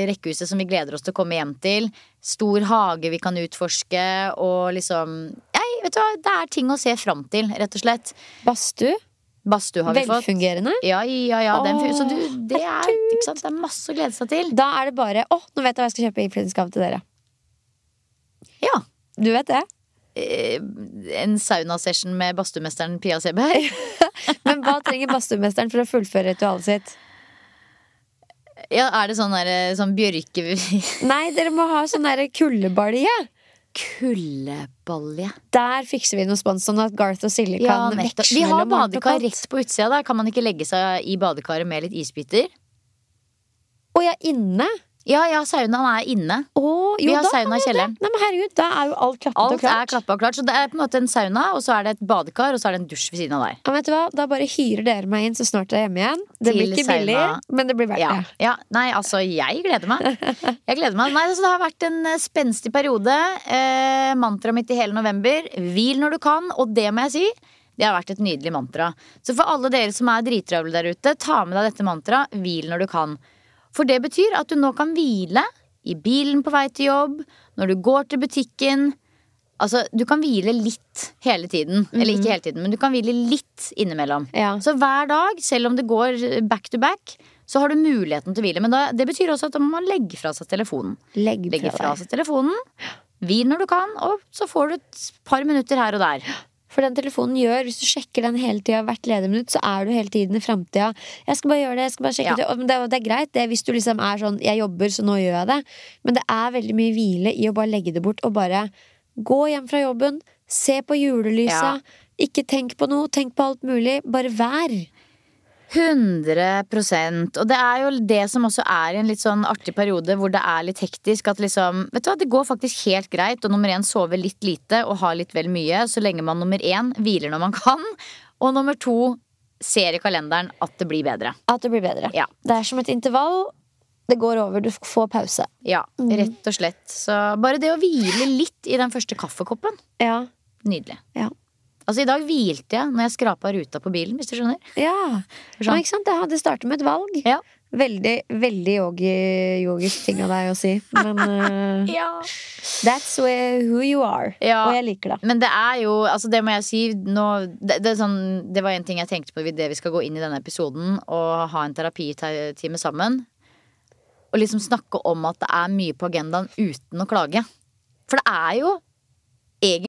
rekkehuset som vi gleder oss til å komme hjem til. Stor hage vi kan utforske, og liksom Nei, vet du hva, det er ting å se fram til, rett og slett. Badstue. Badstue har vi fått. Velfungerende. Ja, ja, ja. Den, fu- så du, det, er, sant? det er masse å glede seg til. Da er det bare Å, nå vet jeg hva jeg skal kjøpe i innflytelsesgave til dere. Ja. Du vet det? Eh, En saunasession med badstuemesteren Pia Seberg. Men hva trenger badstuemesteren for å fullføre ritualet sitt? Ja, er det sånn der, sånn bjørke... Nei, dere må ha sånn derre kuldebalje. Kuldebalje. Der fikser vi noe spons, sånn at Garth og Silje Ja, kan veksle Vi har badekar rett på utsida. der. Kan man ikke legge seg i badekaret med litt isbiter? Å ja, inne? Ja, ja, saunaen er inne. Oh, jo, Vi har da sauna i er kjelleren. Nei, men herregud, da er jo alt klappet og klart. Alt er klappa og klart. Så det er på en måte en sauna, og så er det et badekar, og så er det en dusj ved siden av der. Ja, vet du hva? Da bare hyrer dere meg inn så snart jeg er hjemme igjen. Det blir ikke ikke billig, men det blir verdt Ja, det. ja, nei, altså, jeg gleder meg. Jeg gleder meg. Nei, altså, det har vært en eh, spenstig periode. Eh, Mantraet mitt i hele november. Hvil når du kan, og det må jeg si. Det har vært et nydelig mantra. Så for alle dere som er drittravle der ute, ta med deg dette mantraet. Hvil når du kan. For det betyr at du nå kan hvile i bilen på vei til jobb, når du går til butikken. Altså, Du kan hvile litt hele tiden. Eller ikke hele tiden, men du kan hvile litt innimellom. Ja. Så hver dag, selv om det går back to back, så har du muligheten til å hvile. Men da, det betyr også at da må man legge fra seg telefonen. Legg Legge fra fra seg telefonen, hvil når du kan, og så får du et par minutter her og der. For den telefonen gjør, hvis du sjekker den hele tida hvert lederminutt, så er du hele tiden i framtida. Jeg skal bare gjøre det, jeg skal bare sjekke Ja. det. Det, er- det er greit det hvis du liksom er sånn jeg jobber, så nå gjør jeg det. Men det er veldig mye hvile i å bare legge det bort og bare gå hjem fra jobben, se på julelyset. Ikke tenk på noe, tenk på alt mulig. Bare vær. 100% Og det er jo det som også er i en litt sånn artig periode hvor det er litt hektisk. At liksom, vet du hva, det går faktisk helt greit å nummer én sove litt lite og ha litt vel mye, så lenge man nummer én hviler når man kan, og nummer to ser i kalenderen at det blir bedre. At det blir bedre. Ja. Det er som et intervall. Det går over, du får pause. Ja, rett og slett. Så bare det å hvile litt i den første kaffekoppen, Ja. nydelig. Ja. Altså, i dag hvilte jeg når jeg skrapa ruta på bilen, hvis du skjønner. Ja. Sånn. ja ikke sant? Det hadde startet med et valg. Ja. Veldig, veldig yogi, yogisk ting av deg å si. Men uh, Ja. that's where, who you are. Ja. Og jeg liker det. Men det er jo, altså det må jeg si nå, det, det, sånn, det var en ting jeg tenkte på idet vi skal gå inn i denne episoden og ha en terapitime sammen. Og liksom snakke om at det er mye på agendaen uten å klage. For det er jo egentlig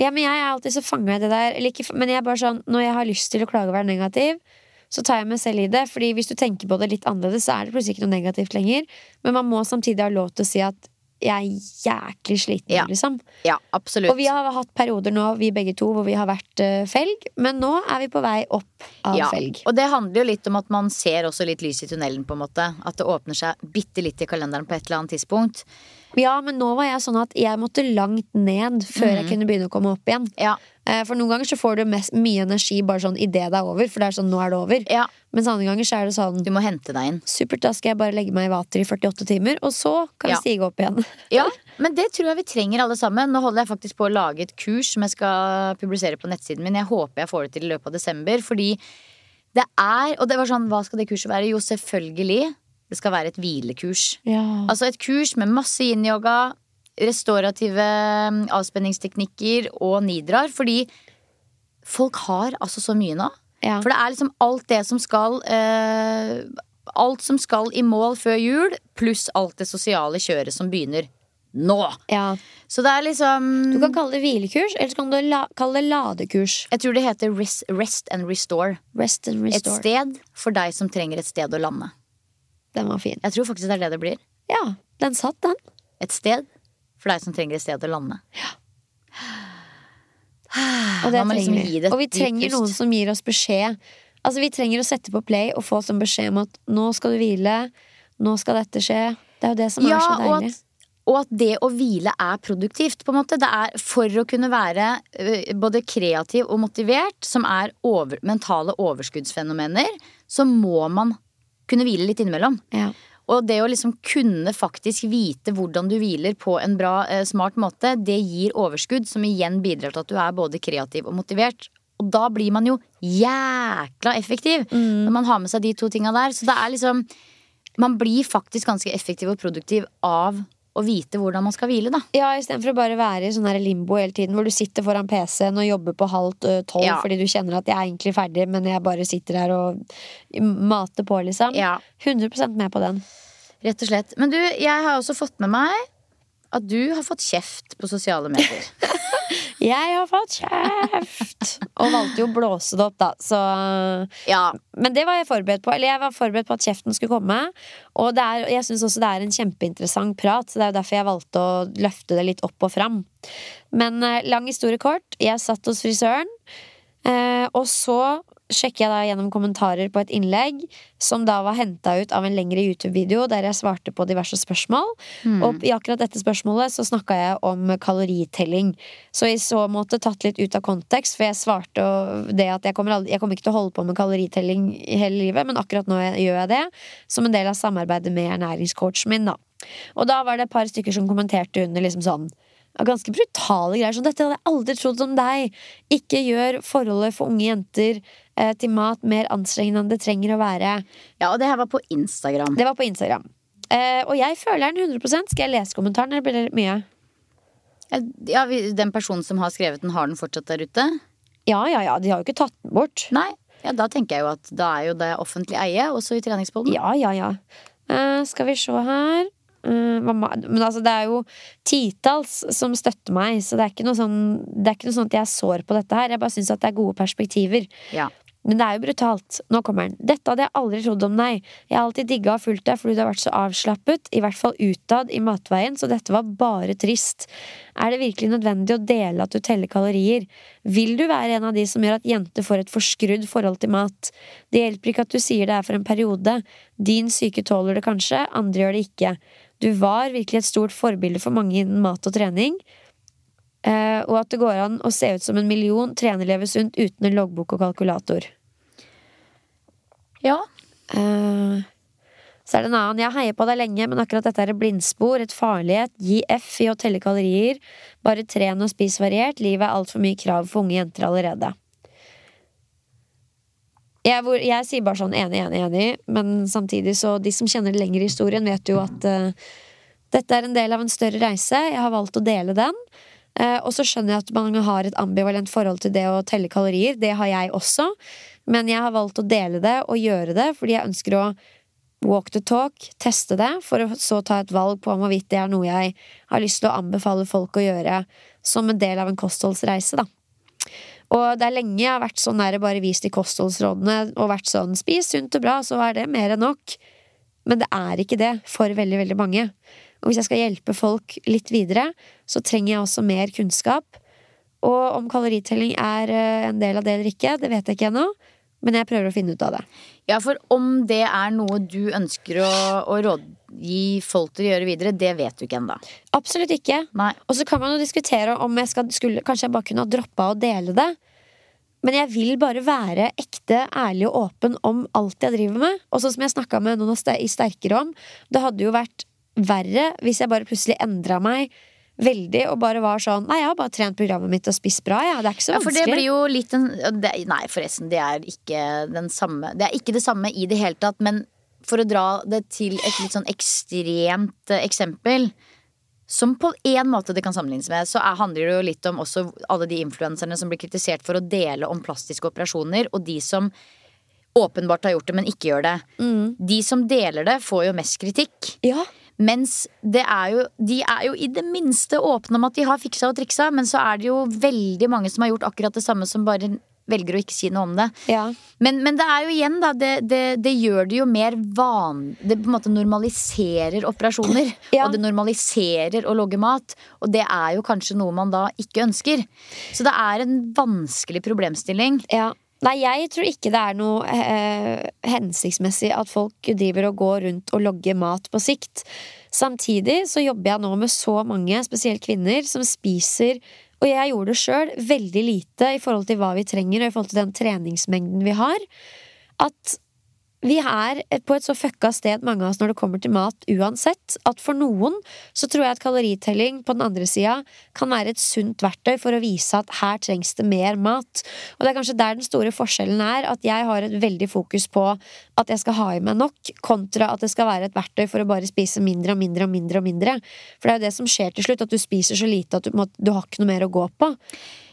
Ja, men jeg er alltid så fanga i det der. Eller ikke, men jeg er bare sånn, når jeg har lyst til å klage og være negativ, så tar jeg meg selv i det. Fordi hvis du tenker på det litt annerledes, så er det plutselig ikke noe negativt lenger. Men man må samtidig ha lov til å si at jeg er jæklig sliten, Ja. liksom. Ja, absolutt. Og vi har hatt perioder nå, vi begge to, hvor vi har vært uh, felg. Men nå er vi på vei opp av ja. felg. Og det handler jo litt om at man ser også litt lys i tunnelen, på en måte. At det åpner seg bitte litt i kalenderen på et eller annet tidspunkt. Ja, men nå var jeg sånn at jeg måtte langt ned før mm. jeg kunne begynne å komme opp igjen. Ja. Eh, For noen ganger så får du mest, mye energi bare sånn idet det er over. For det er sånn, nå er det over ja. Mens andre ganger så er det sånn Du må hente deg inn. Supert, da skal jeg bare legge meg i vater i 48 timer, og så kan Ja. vi stige opp igjen. Ja, men det tror jeg vi trenger alle sammen. Nå holder jeg faktisk på å lage et kurs som jeg skal publisere på nettsiden min. Jeg håper jeg får det til i løpet av desember, fordi det er Og det var sånn, hva skal det kurset være? Jo, selvfølgelig. Det skal være et hvilekurs. Ja. Altså et kurs med masse yin-yoga, restaurative mm, avspenningsteknikker og nidrar. Fordi folk har altså så mye nå. Ja. For det er liksom alt det som skal eh, alt som skal i mål før jul, pluss alt det sosiale kjøret som begynner nå. Ja. Så det er liksom Du kan kalle det hvilekurs, eller så kan du la kalle det ladekurs. Jeg tror det heter Rest, rest and Restore. Rest and Et sted for deg som trenger et sted å lande. Den var fin. Jeg tror faktisk det er det det blir. Ja, den satt, den. Et sted for deg som trenger et sted å lande. Og det trenger liksom vi. Og vi trenger noen som gir oss beskjed. Altså Vi trenger å sette på play og få sånn beskjed om at nå skal du hvile. Nå skal dette skje. Det er jo det som Ja, er så og deilig. at, og at det å hvile er produktivt, på en måte. Det er for å kunne være både kreativ og motivert, som er over, mentale overskuddsfenomener, så må man kunne hvile litt innimellom. Ja. Og det å liksom kunne faktisk vite hvordan du hviler på en bra, eh, smart måte, det gir overskudd, som igjen bidrar til at du er både kreativ og motivert. Og da blir man jo jækla effektiv når man har med seg de to tinga der. Så det er liksom Man blir faktisk ganske effektiv og produktiv av å vite hvordan man skal hvile, da. Ja, Istedenfor å bare være i sånn her limbo hele tiden, hvor du sitter foran PC-en og jobber på halvt tolv Ja. fordi du kjenner at jeg er egentlig ferdig, men jeg bare sitter her og mater på, liksom. Ja. 100% med på den. Rett og slett. Men du, jeg har også fått med meg at du har fått kjeft på sosiale medier. Jeg har fått kjeft! og valgte jo å blåse det opp, da. Så Ja, Men det var jeg forberedt på. Eller jeg var forberedt på at kjeften skulle komme. Og det er, jeg syns også det er en kjempeinteressant prat, så det er jo derfor jeg valgte å løfte det litt opp og fram. Men eh, lang historie kort. Jeg satt hos frisøren, eh, og så sjekker jeg da gjennom kommentarer på et innlegg som da var henta ut av en lengre YouTube-video der jeg svarte på diverse spørsmål. Og i akkurat dette spørsmålet så snakka jeg om kaloritelling. Så i så måte tatt litt ut av kontekst, for jeg svarte det at jeg kommer, aldri, jeg kommer ikke til å holde på med kaloritelling i hele livet, men akkurat nå gjør jeg det som en del av samarbeidet med ernæringscoachen min, da. Og da var det et par stykker som kommenterte under liksom sånn Ganske brutale greier. Sånn, 'Dette hadde jeg aldri trodd om deg'. Ikke gjør forholdet for unge jenter til mat mer anstrengende enn det trenger å være. ja og det her var på Instagram. Det var på Instagram. Eh, og jeg føler den 100 Skal jeg lese kommentaren, eller blir det mye? Ja, Den personen som har skrevet den, har den fortsatt der ute? Ja, ja, ja. De har jo ikke tatt den bort. Nei. Ja, da tenker jeg jo at da er jo det offentlig eie, også i treningspodden. Ja, ja, ja. Eh, skal vi se her Eh, Men altså, det er jo titalls som støtter meg, så det er ikke noe sånn Det er ikke noe sånn at jeg er sår på dette her. Jeg bare syns at det er gode perspektiver. Ja. Men det er jo brutalt. Nå kommer den. Dette hadde jeg aldri trodd om deg. Jeg har alltid digga og fulgt deg fordi du har vært så avslappet, i hvert fall utad i matveien, så dette var bare trist. Er det virkelig nødvendig å dele at du teller kalorier? Vil du være en av de som gjør at jenter får et forskrudd forhold til mat? Det hjelper ikke at du sier det er for en periode. Din syke tåler det kanskje, andre gjør det ikke. Du var virkelig et stort forbilde for mange innen mat og trening. Eh, og at det går an å se ut som en million, trene, leve sunt uten en loggbok og kalkulator. Ja. Uh, så er det en annen. Jeg heier på deg lenge, men akkurat dette er et blindspor, et farlighet. Gi F i å telle kalorier. Bare tren og spis variert. Livet er altfor mye krav for unge jenter allerede. Jeg, hvor, jeg sier bare sånn enig, enig, enig, men samtidig så de som kjenner det lenger i historien, vet jo at uh, dette er en del av en større reise. Jeg har valgt å dele den. Uh, og så skjønner jeg at man har et ambivalent forhold til det å telle kalorier. Det har jeg også. Men jeg har valgt å dele det og gjøre det fordi jeg ønsker å walk the talk, teste det, for å så ta et valg på om hvorvidt det er noe jeg har lyst til å anbefale folk å gjøre som en del av en kostholdsreise, da. Og det er lenge jeg har vært sånn der bare vist i kostholdsrådene og vært sånn spis sunt og bra, så er det mer enn nok. Men det er ikke det for veldig, veldig mange. Og hvis jeg skal hjelpe folk litt videre, så trenger jeg også mer kunnskap. Og om kaloritelling er eh, en del av det eller ikke, det vet jeg ikke ennå. Men jeg prøver å finne ut av det. ja, for om det er noe du ønsker å, å rådgi folk til å gjøre videre, det vet du ikke ennå. Absolutt ikke. Nei. Og så kan man jo diskutere om jeg skal, skulle, kanskje jeg bare kunne ha droppa å dele det. Men jeg vil bare være ekte, ærlig og åpen om alt jeg driver med. Og sånn som jeg snakka med noen i Sterkere om, det hadde jo vært verre hvis jeg bare plutselig endra meg veldig og bare var sånn Nei, jeg har bare trent programmet mitt og spist bra, ja. Det er ikke så Ja, for det vanskelig. blir jo litt en det, Nei, forresten, det er ikke den samme Det er ikke det samme i det hele tatt, men for å dra det til et litt sånn ekstremt eh, eksempel som på en måte det kan sammenlignes med, så er, handler det jo litt om også alle de influenserne som blir kritisert for å dele om plastiske operasjoner, og de som åpenbart har gjort det, men ikke gjør det. De som deler det, får jo mest kritikk. Ja. Mens det er jo, de er jo i det minste åpne om at de har fiksa og triksa, men så er det jo veldig mange som har gjort akkurat det samme, som bare velger å ikke si noe om det. Ja. Men, men det er jo igjen, da. Det, det, det gjør det jo mer van... Det på en måte normaliserer operasjoner. Ja. Og det normaliserer å logge mat. Og det er jo kanskje noe man da ikke ønsker. Så det er en vanskelig problemstilling. Ja. Nei, jeg tror ikke det er noe eh, hensiktsmessig at folk driver og går rundt og logger mat på sikt. Samtidig så jobber jeg nå med så mange, spesielt kvinner, som spiser og jeg gjorde det sjøl veldig lite i forhold til hva vi trenger, og i forhold til den treningsmengden vi har. At vi er på et så fucka sted, mange av oss, når det kommer til mat, uansett, at for noen så tror jeg at kaloritelling på den andre sida kan være et sunt verktøy for å vise at her trengs det mer mat. Og det er kanskje der den store forskjellen er, at jeg har et veldig fokus på at jeg skal ha i meg nok, kontra at det skal være et verktøy for å bare spise mindre og mindre og mindre og mindre. For det er jo det som skjer til slutt, at du spiser så lite at du, må, du har ikke noe mer å gå på.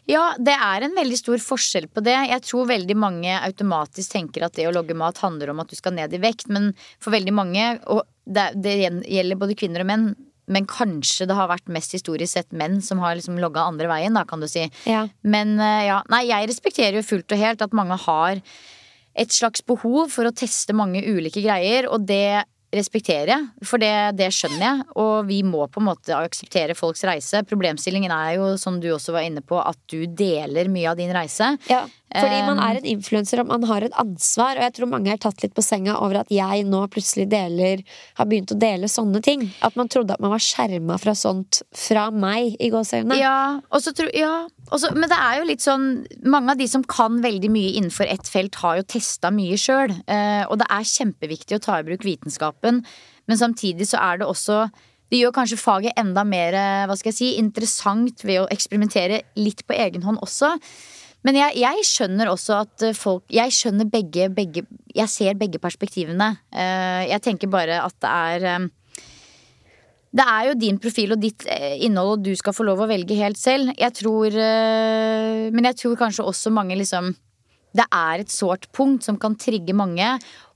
Ja, det er en veldig stor forskjell på det. Jeg tror veldig mange automatisk tenker at det å logge mat handler om at du skal ned i vekt, men for veldig mange, og det, det gjelder både kvinner og menn, men kanskje det har vært mest historisk sett menn som har liksom logga andre veien, da, kan du si. Ja. Men eh, ja, nei, jeg respekterer jo fullt og helt at mange har et slags behov for å teste mange ulike greier, og det respekterer jeg, for det, det skjønner jeg. Og vi må på en måte akseptere folks reise. Problemstillingen er jo, som du også var inne på, at du deler mye av din reise. Ja, fordi man Um, er en influenser og man har et ansvar, og jeg tror mange er tatt litt på senga over at jeg nå plutselig deler Har begynt å dele sånne ting. At man trodde at man var skjerma fra sånt fra meg, i gåseøynene. Ja, og så tror, ja og så- men det er jo litt sånn Mange av de som kan veldig mye innenfor ett felt, har jo testa mye sjøl. Eh, og det er kjempeviktig å ta i bruk vitenskapen, men samtidig så er det også det gjør kanskje faget enda mer eh, hva skal jeg si, interessant ved å eksperimentere litt på egen hånd også. Men jeg, jeg skjønner også at eh, folk Jeg skjønner begge, begge Jeg ser begge perspektivene. Jeg tenker bare at det er det er jo din profil og ditt eh, innhold, og du skal få lov å velge helt selv. Jeg tror eh, Men jeg tror kanskje også mange liksom Det er et sårt punkt som kan trigge mange.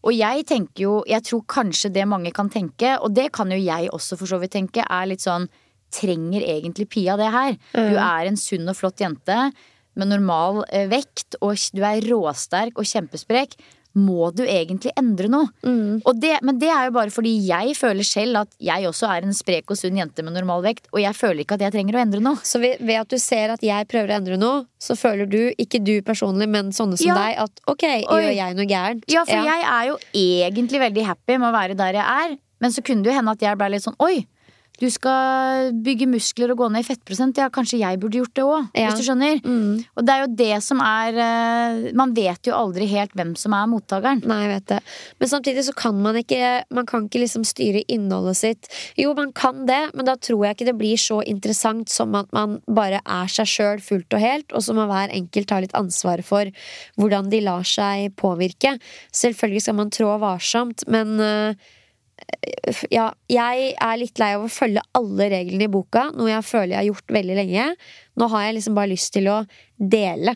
Og jeg tenker jo Jeg tror kanskje det mange kan tenke, og det kan jo jeg også for så vidt tenke, er litt sånn Trenger egentlig Pia det her? Du er en sunn og flott jente med normal eh, vekt, og du er råsterk og kjempesprek. Må du egentlig endre noe? Og det, men det er jo bare fordi jeg føler selv at jeg også er en sprek og sunn jente med normal vekt, og jeg føler ikke at jeg trenger å endre noe. Så ved, ved at du ser at jeg prøver å endre noe, så føler du, ikke du personlig, men sånne som Ja. deg, at ok, Oi. gjør jeg noe gærent? Ja, for jeg er jo egentlig veldig happy med å være der jeg er, men så kunne det jo hende at jeg ble litt sånn oi. Du skal bygge muskler og gå ned i fettprosent. Ja, kanskje jeg burde gjort det òg. Ja. Hvis du skjønner. Mm. Og det er jo det som er eh, Man vet jo aldri helt hvem som er mottakeren. Nei, jeg vet det. Men samtidig så kan man ikke Man kan ikke liksom styre innholdet sitt. Jo, man kan det, men da tror jeg ikke det blir så interessant som at man bare er seg sjøl fullt og helt, og så må hver enkelt ta litt ansvar for hvordan de lar seg påvirke. Selvfølgelig skal man trå varsomt, men øh, ja, jeg er litt lei av å følge alle reglene i boka, noe jeg føler jeg har gjort veldig lenge. Nå har jeg liksom bare lyst til å dele.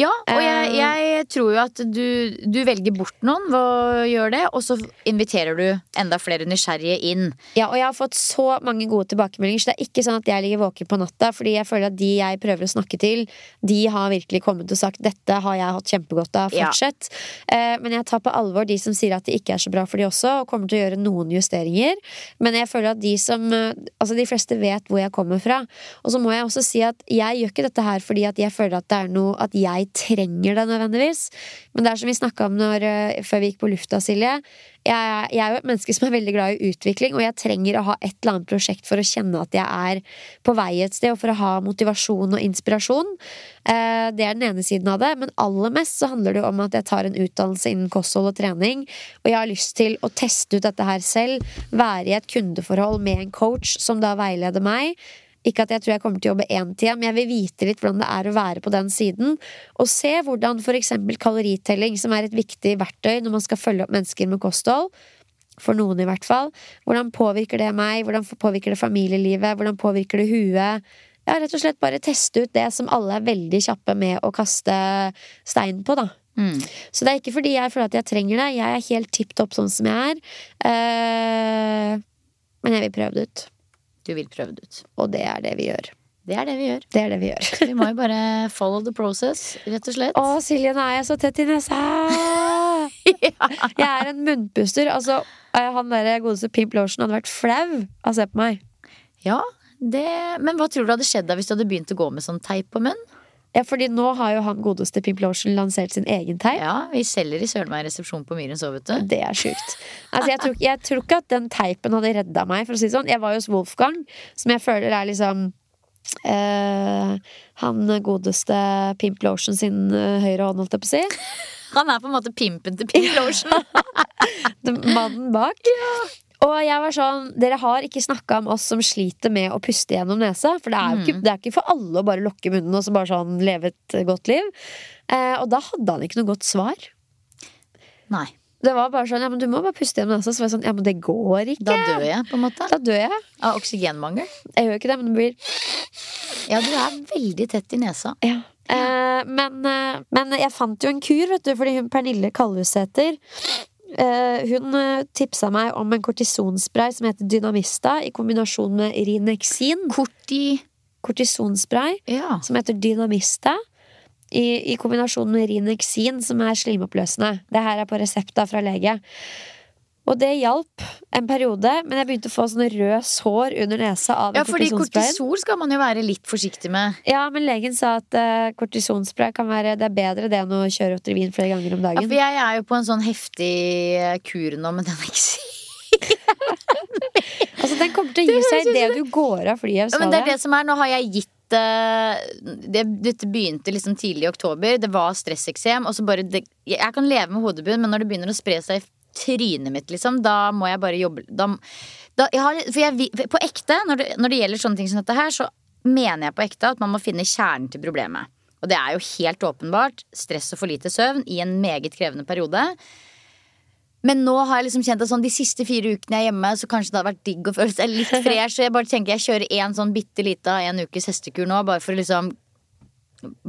Ja, og jeg, Eh. jeg tror jo at du, du velger bort noen ved å gjøre det, og så inviterer du enda flere nysgjerrige inn. Ja, og jeg har fått så mange gode tilbakemeldinger, så det er ikke sånn at jeg ligger våken på natta, fordi jeg føler at de jeg prøver å snakke til, de har virkelig kommet og sagt 'dette har jeg hatt kjempegodt av', fortsett. Ja. men jeg tar på alvor de som sier at det ikke er så bra for de også, og kommer til å gjøre noen justeringer. Men jeg føler at de som eh, Altså, de fleste vet hvor jeg kommer fra. Og så må jeg også si at jeg gjør ikke dette her fordi at jeg føler at det er noe at jeg trenger det nødvendigvis. Men det er som vi snakka om når, eh, før vi gikk på lufta, Silje. Jeg, jeg er jo et menneske som er veldig glad i utvikling, og jeg trenger å ha et eller annet prosjekt for å kjenne at jeg er på vei et sted, og for å ha motivasjon og inspirasjon. Eh, det er den ene siden av det, men aller mest så handler det jo om at jeg tar en utdannelse innen kosthold og trening, og jeg har lyst til å teste ut dette her selv, være i et kundeforhold med en coach som da veileder meg. Ikke at jeg tror jeg kommer til å jobbe én tida, men jeg vil vite litt hvordan det er å være på den siden. Og se hvordan eksempel kaloritelling, som er et viktig verktøy når man skal følge opp mennesker med kosthold, for noen i hvert fall, hvordan påvirker det meg, hvordan påvirker det familielivet, hvordan påvirker det huet? Ja, rett og slett bare teste ut det som alle er veldig kjappe med å kaste stein på, da. Mm. Så det er ikke fordi jeg føler at jeg trenger det. Jeg er helt tipp topp sånn som jeg er. Uh, men jeg vil prøve det ut. Du vil prøve det ut. Og det er det vi gjør. Det er det vi gjør. Det er det vi gjør. Vi må jo bare follow the process, rett og slett. Å, Silje, nå er jeg så tett i nesa! Jeg er en munnpuster. Altså, eh, han der godeste Pimp Lotion hadde vært flau av å se på meg. Ja, det Men hva tror du hadde skjedd da hvis du hadde begynt å gå med sånn teip på munn? Ja, fordi nå har jo han godeste Pimp Lotion lansert sin egen teip. Ja, vi selger i Sølvveien resepsjon på Myren så, vet du. Det er sjukt. Altså, jeg, tror, jeg tror ikke at den teipen hadde redda meg. For å si det sånn Jeg var jo hos Wolfgang, som jeg føler er liksom eh, Han godeste Pimp Lotion sin eh, høyre hånd, holdt jeg på å si. Han er på en måte pimpen til Pimp Lotion. Mannen bak. Og jeg var sånn Dere har ikke snakka om oss som sliter med å puste gjennom nesa. For det er jo ikke, det er ikke for alle å bare lukke munnen og så bare sånn leve et godt liv. Eh, og da hadde han ikke noe godt svar. Nei. Det var bare sånn Ja, men du må bare puste gjennom nesa. Så var jeg sånn Ja, men det går ikke. Da dør jeg, på en måte. Da dør jeg. Av oksygenmangel. Jeg gjør ikke det, men det blir Ja, du er veldig tett i nesa. Ja. Eh, men, eh, men jeg fant jo en kur, vet du, fordi hun Pernille Kalvesæter eh, Hun eh, tipsa meg om en kortisonspray som heter Dynamista, i kombinasjon med Rinexin. Korti Kortisonspray Ja. som heter Dynamista. I, I kombinasjon med Rinexin, som er slimoppløsende. Det her er på resept fra lege. Og det hjalp en periode, men jeg begynte å få sånne rød sår under nesa av ja, fordi kortisol skal man jo være litt forsiktig med. Ja, men legen sa at uh, kortisonspray kan være Det er bedre det enn å kjøre Otrivin flere ganger om Ja, dagen. for jeg er jo på en sånn heftig eh, kur nå men den er ikke syk. altså, den kommer til å gi seg idet du går av flyet Ja, men det er det som er, nå har jeg gitt eh, det, Dette begynte liksom tidlig i oktober. Det var stresseksem. Og så bare det, Jeg kan leve med hodebunn, men når det begynner å spre seg trynet mitt, liksom, da må jeg bare jobbe da, da, jeg har, For jeg, på ekte, når det, når det gjelder sånne ting som dette her, så mener jeg på ekte at man må finne kjernen til problemet. Og det er jo helt åpenbart stress og for lite søvn i en meget krevende periode. Men nå har jeg liksom kjent at sånn de siste fire ukene jeg er hjemme, så kanskje det hadde vært digg å føle seg litt fresh. Så jeg bare tenker jeg kjører en sånn bitte lita en ukes hestekur nå, bare for å liksom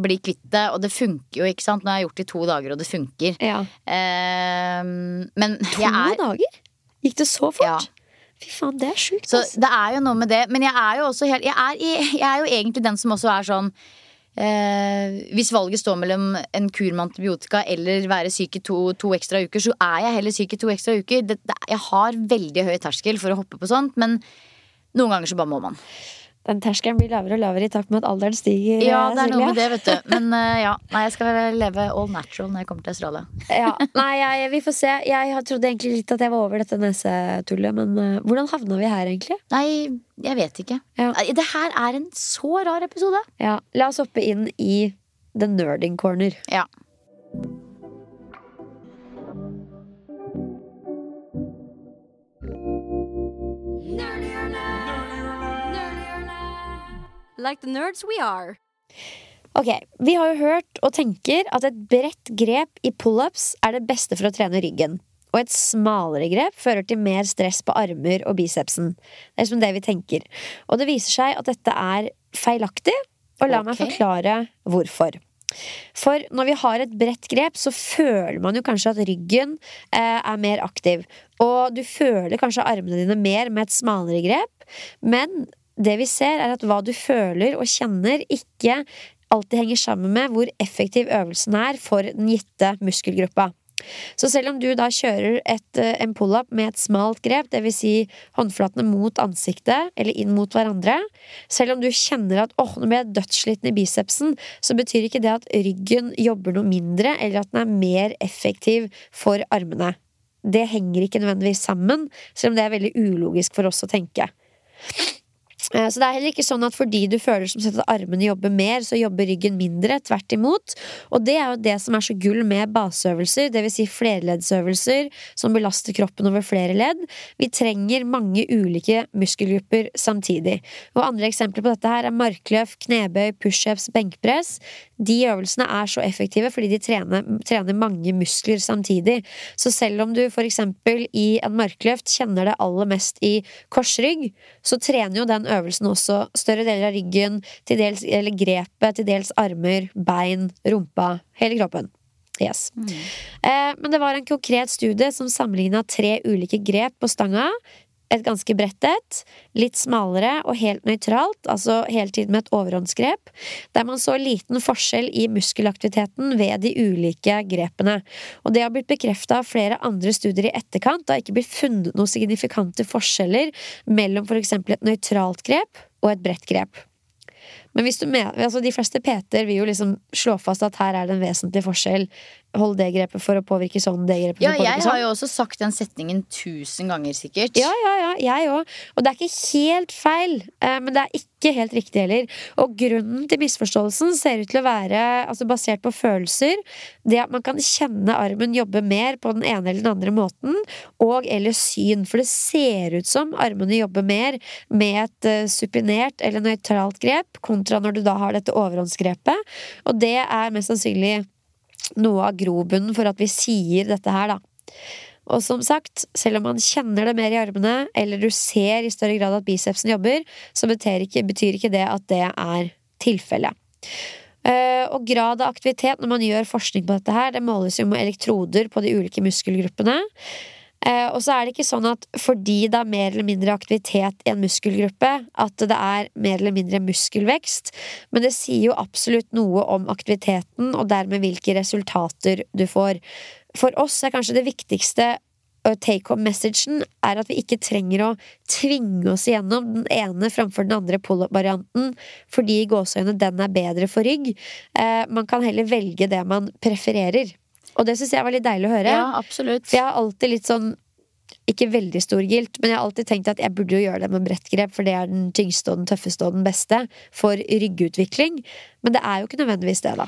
bli kvitt det. Og det funker jo, ikke sant. Nå har jeg gjort det i to dager, og det funker. Ja. Eh, men To jeg er dager? Gikk det så fort? Ja. Fy faen, det er sjukt. Så det er jo noe med det. Men jeg er jo også helt Jeg er, jeg er jo egentlig den som også er sånn eh, hvis valget står mellom en kur med antibiotika eller være syk i to, to ekstra uker, så er jeg heller syk i to ekstra uker. Det, det, jeg har veldig høy terskel for å hoppe på sånt, men noen ganger så bare må man. Den terskelen blir lavere og lavere i takt med at alderen stiger. Ja, eh, det er noe med det, vet du. Men uh, ja, nei, jeg skal leve all natural når jeg kommer til Australia. Ja, nei, jeg, vi får se. Jeg trodde egentlig litt at jeg var over dette nesetullet, men uh, hvordan havna vi her, egentlig? Nei, jeg vet ikke. Ja. Det her er en så rar episode. Ja, La oss hoppe inn i the nerding corner. Ja. Like the nerds we are. Ok, Vi har jo hørt og tenker at et bredt grep i pullups er det beste for å trene ryggen. Og et smalere grep fører til mer stress på armer og bicepsen. Det er som det vi tenker. Og det viser seg at dette er feilaktig, og la meg forklare hvorfor. For når vi har et bredt grep, så føler man jo kanskje at ryggen eh, er mer aktiv. Og du føler kanskje armene dine mer med et smalere grep, men det vi ser, er at hva du føler og kjenner, ikke alltid henger sammen med hvor effektiv øvelsen er for den gitte muskelgruppa. Så selv om du da kjører et, eh, en pull-up med et smalt grep, dvs. Si håndflatene mot ansiktet eller inn mot hverandre, selv om du kjenner at åh, nå ble jeg dødssliten i bicepsen, så betyr ikke det at ryggen jobber noe mindre, eller at den er mer effektiv for armene. Det henger ikke nødvendigvis sammen, selv om det er veldig ulogisk for oss å tenke. Eh, Så det er heller ikke sånn at fordi du føler som sett at armene jobber mer, så jobber ryggen mindre. Tvert imot. Og det er jo det som er så gull med baseøvelser, dvs. Si flerleddsøvelser som belaster kroppen over flere ledd. Vi trenger mange ulike muskelgrupper samtidig. Og andre eksempler på dette her er markløft, knebøy, pushups, benkpress. De øvelsene er så effektive fordi de trener, trener mange muskler samtidig. Så selv om du eksempel i en markløft kjenner det aller mest i korsrygg, så trener jo den øvelsen også større deler av ryggen, til dels, eller grepet, til dels armer, bein, rumpa, hele kroppen. Yes. Eh, men det var en konkret studie som sammenligna tre ulike grep på stanga. Et ganske bredt et, litt smalere og helt nøytralt, altså hele tiden med et overhåndsgrep, der man så liten forskjell i muskelaktiviteten ved de ulike grepene. Og det har blitt bekrefta av flere andre studier i etterkant. Det har ikke blitt funnet noen signifikante forskjeller mellom for eksempel et nøytralt grep og et bredt grep. Men hvis du mener, altså de fleste PT-er vil jo liksom slå fast at her er det en vesentlig forskjell. Hold det grepet for å påvirke sånn, det grepet for Ja, å påvirke jeg sånn. har jo også sagt den setningen tusen ganger, sikkert. Ja, ja, ja, jeg òg. Og det er ikke helt feil, eh, men det er ikke helt riktig heller. Og grunnen til misforståelsen ser ut til å være altså basert på følelser. Det at man kan kjenne armen jobbe mer på den ene eller den andre måten, og eller syn. For det ser ut som armene jobber mer med et eh, supinert eller nøytralt grep, kontra når du da har dette overhåndsgrepet. Og det er mest sannsynlig noe av grobunnen for at vi sier dette her, da. Og som sagt, selv om man kjenner det mer i armene, eller du ser i større grad at bicepsen jobber, så betyr ikke, betyr ikke det at det er tilfellet. Eh, og grad av aktivitet når man gjør forskning på dette her, det måles jo med elektroder på de ulike muskelgruppene. Eh, og så er det ikke sånn at fordi det er mer eller mindre aktivitet i en muskelgruppe, at det er mer eller mindre muskelvekst, men det sier jo absolutt noe om aktiviteten, og dermed hvilke resultater du får. For oss er kanskje det viktigste uh, take home messagen er at vi ikke trenger å tvinge oss igjennom den ene framfor den andre pull-up-varianten fordi gåseøynene den er bedre for rygg. Eh, man kan heller velge det man prefererer. Og det syns jeg var litt deilig å høre. Ja, absolutt. For jeg har alltid litt sånn ikke veldig stor gilt, men jeg har alltid tenkt at jeg burde jo gjøre det med bredt grep, for det er den tyngste og den tøffeste og den beste for ryggutvikling. Men det er jo ikke nødvendigvis det, da.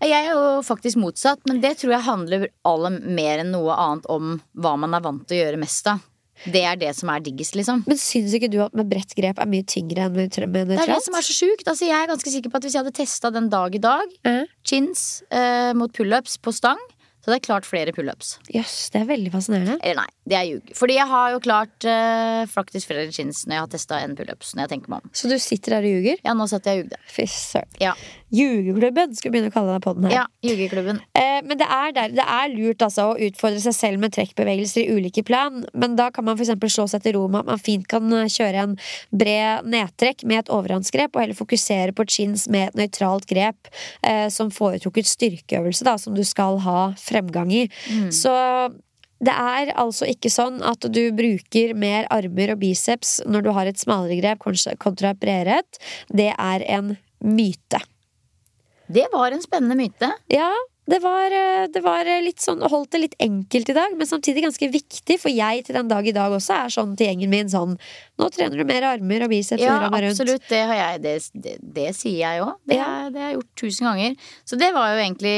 Jeg er jo faktisk motsatt, men det tror jeg handler aller mer enn noe annet om hva man er vant til å gjøre mest av. Det er det som er diggest, liksom. Men syns ikke du at med bredt grep er mye tyngre enn med, med Det er det som er så sjukt. Altså, jeg er ganske sikker på at hvis jeg hadde testa den dag i dag, Mhm. chins eh, mot pullups på stang, så hadde jeg klart flere pullups. Jøss, det er veldig fascinerende. Eller nei, det er ljug. Fordi jeg har jo klart eh, faktisk flere chins når jeg har testa en pullups. Når jeg tenker meg om. Så du sitter der og ljuger? Ja, nå satt jeg og jugde. Fy søren. Ja. Ljugeklubben skal begynne å kalle denne på den her. ja. Eh, men det er, der, det er lurt altså, å utfordre seg selv med trekkbevegelser i ulike plan. Men da kan man eksempel slå seg til ro med at man fint kan eh, kjøre en bred nedtrekk med et overhåndsgrep, og heller fokusere på chins med et nøytralt grep eh, som foretrukket styrkeøvelse, da, som du skal ha fremgang i. Så det er altså ikke sånn at du bruker mer armer og biceps når du har et smalere grep kontra- bredere et. Det er en myte. Det var en spennende myte. Ja, det var, eh, det var litt sånn Holdt det litt enkelt i dag, men samtidig ganske viktig. For jeg til den dag i dag også er sånn til gjengen min sånn Nå trener du mer armer og biceps Ja, og absolutt. Det, har jeg, det, det, det sier jeg òg. Det, Ja. det har jeg gjort tusen ganger. Så det var jo egentlig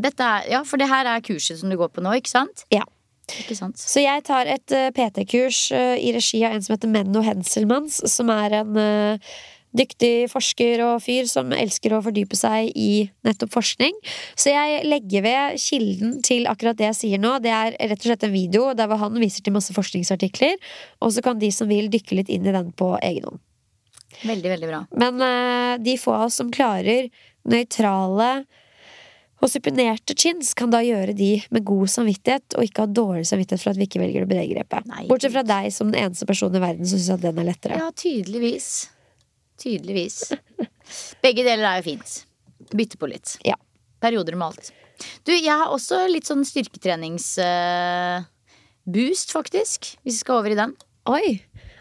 dette er, Ja, for det her er kurset som du går på nå, ikke sant? Ja. Ikke sant? Så jeg tar et uh, PT-kurs uh, i regi av en som heter Menno Henselmans, som er en eh, dyktig forsker og fyr som elsker å fordype seg i nettopp forskning. Så jeg legger ved kilden til akkurat det jeg sier nå. Det er rett og slett en video der hvor han viser til masse forskningsartikler, og så kan de som vil dykke litt inn i den på egen hånd. Veldig, veldig bra. Men uh, de få av oss som klarer nøytrale og supinerte chins, kan da gjøre de med god samvittighet, og ikke ha dårlig samvittighet for at vi ikke velger det brede Bortsett fra deg som den eneste personen i verden som syns at den er lettere. Ja, tydeligvis. Tydeligvis. Begge deler er jo fint. Bytte på litt. Ja. Perioder med alt. Du, jeg har også litt sånn styrketreningsboost, faktisk. Hvis vi skal over i den. Oi!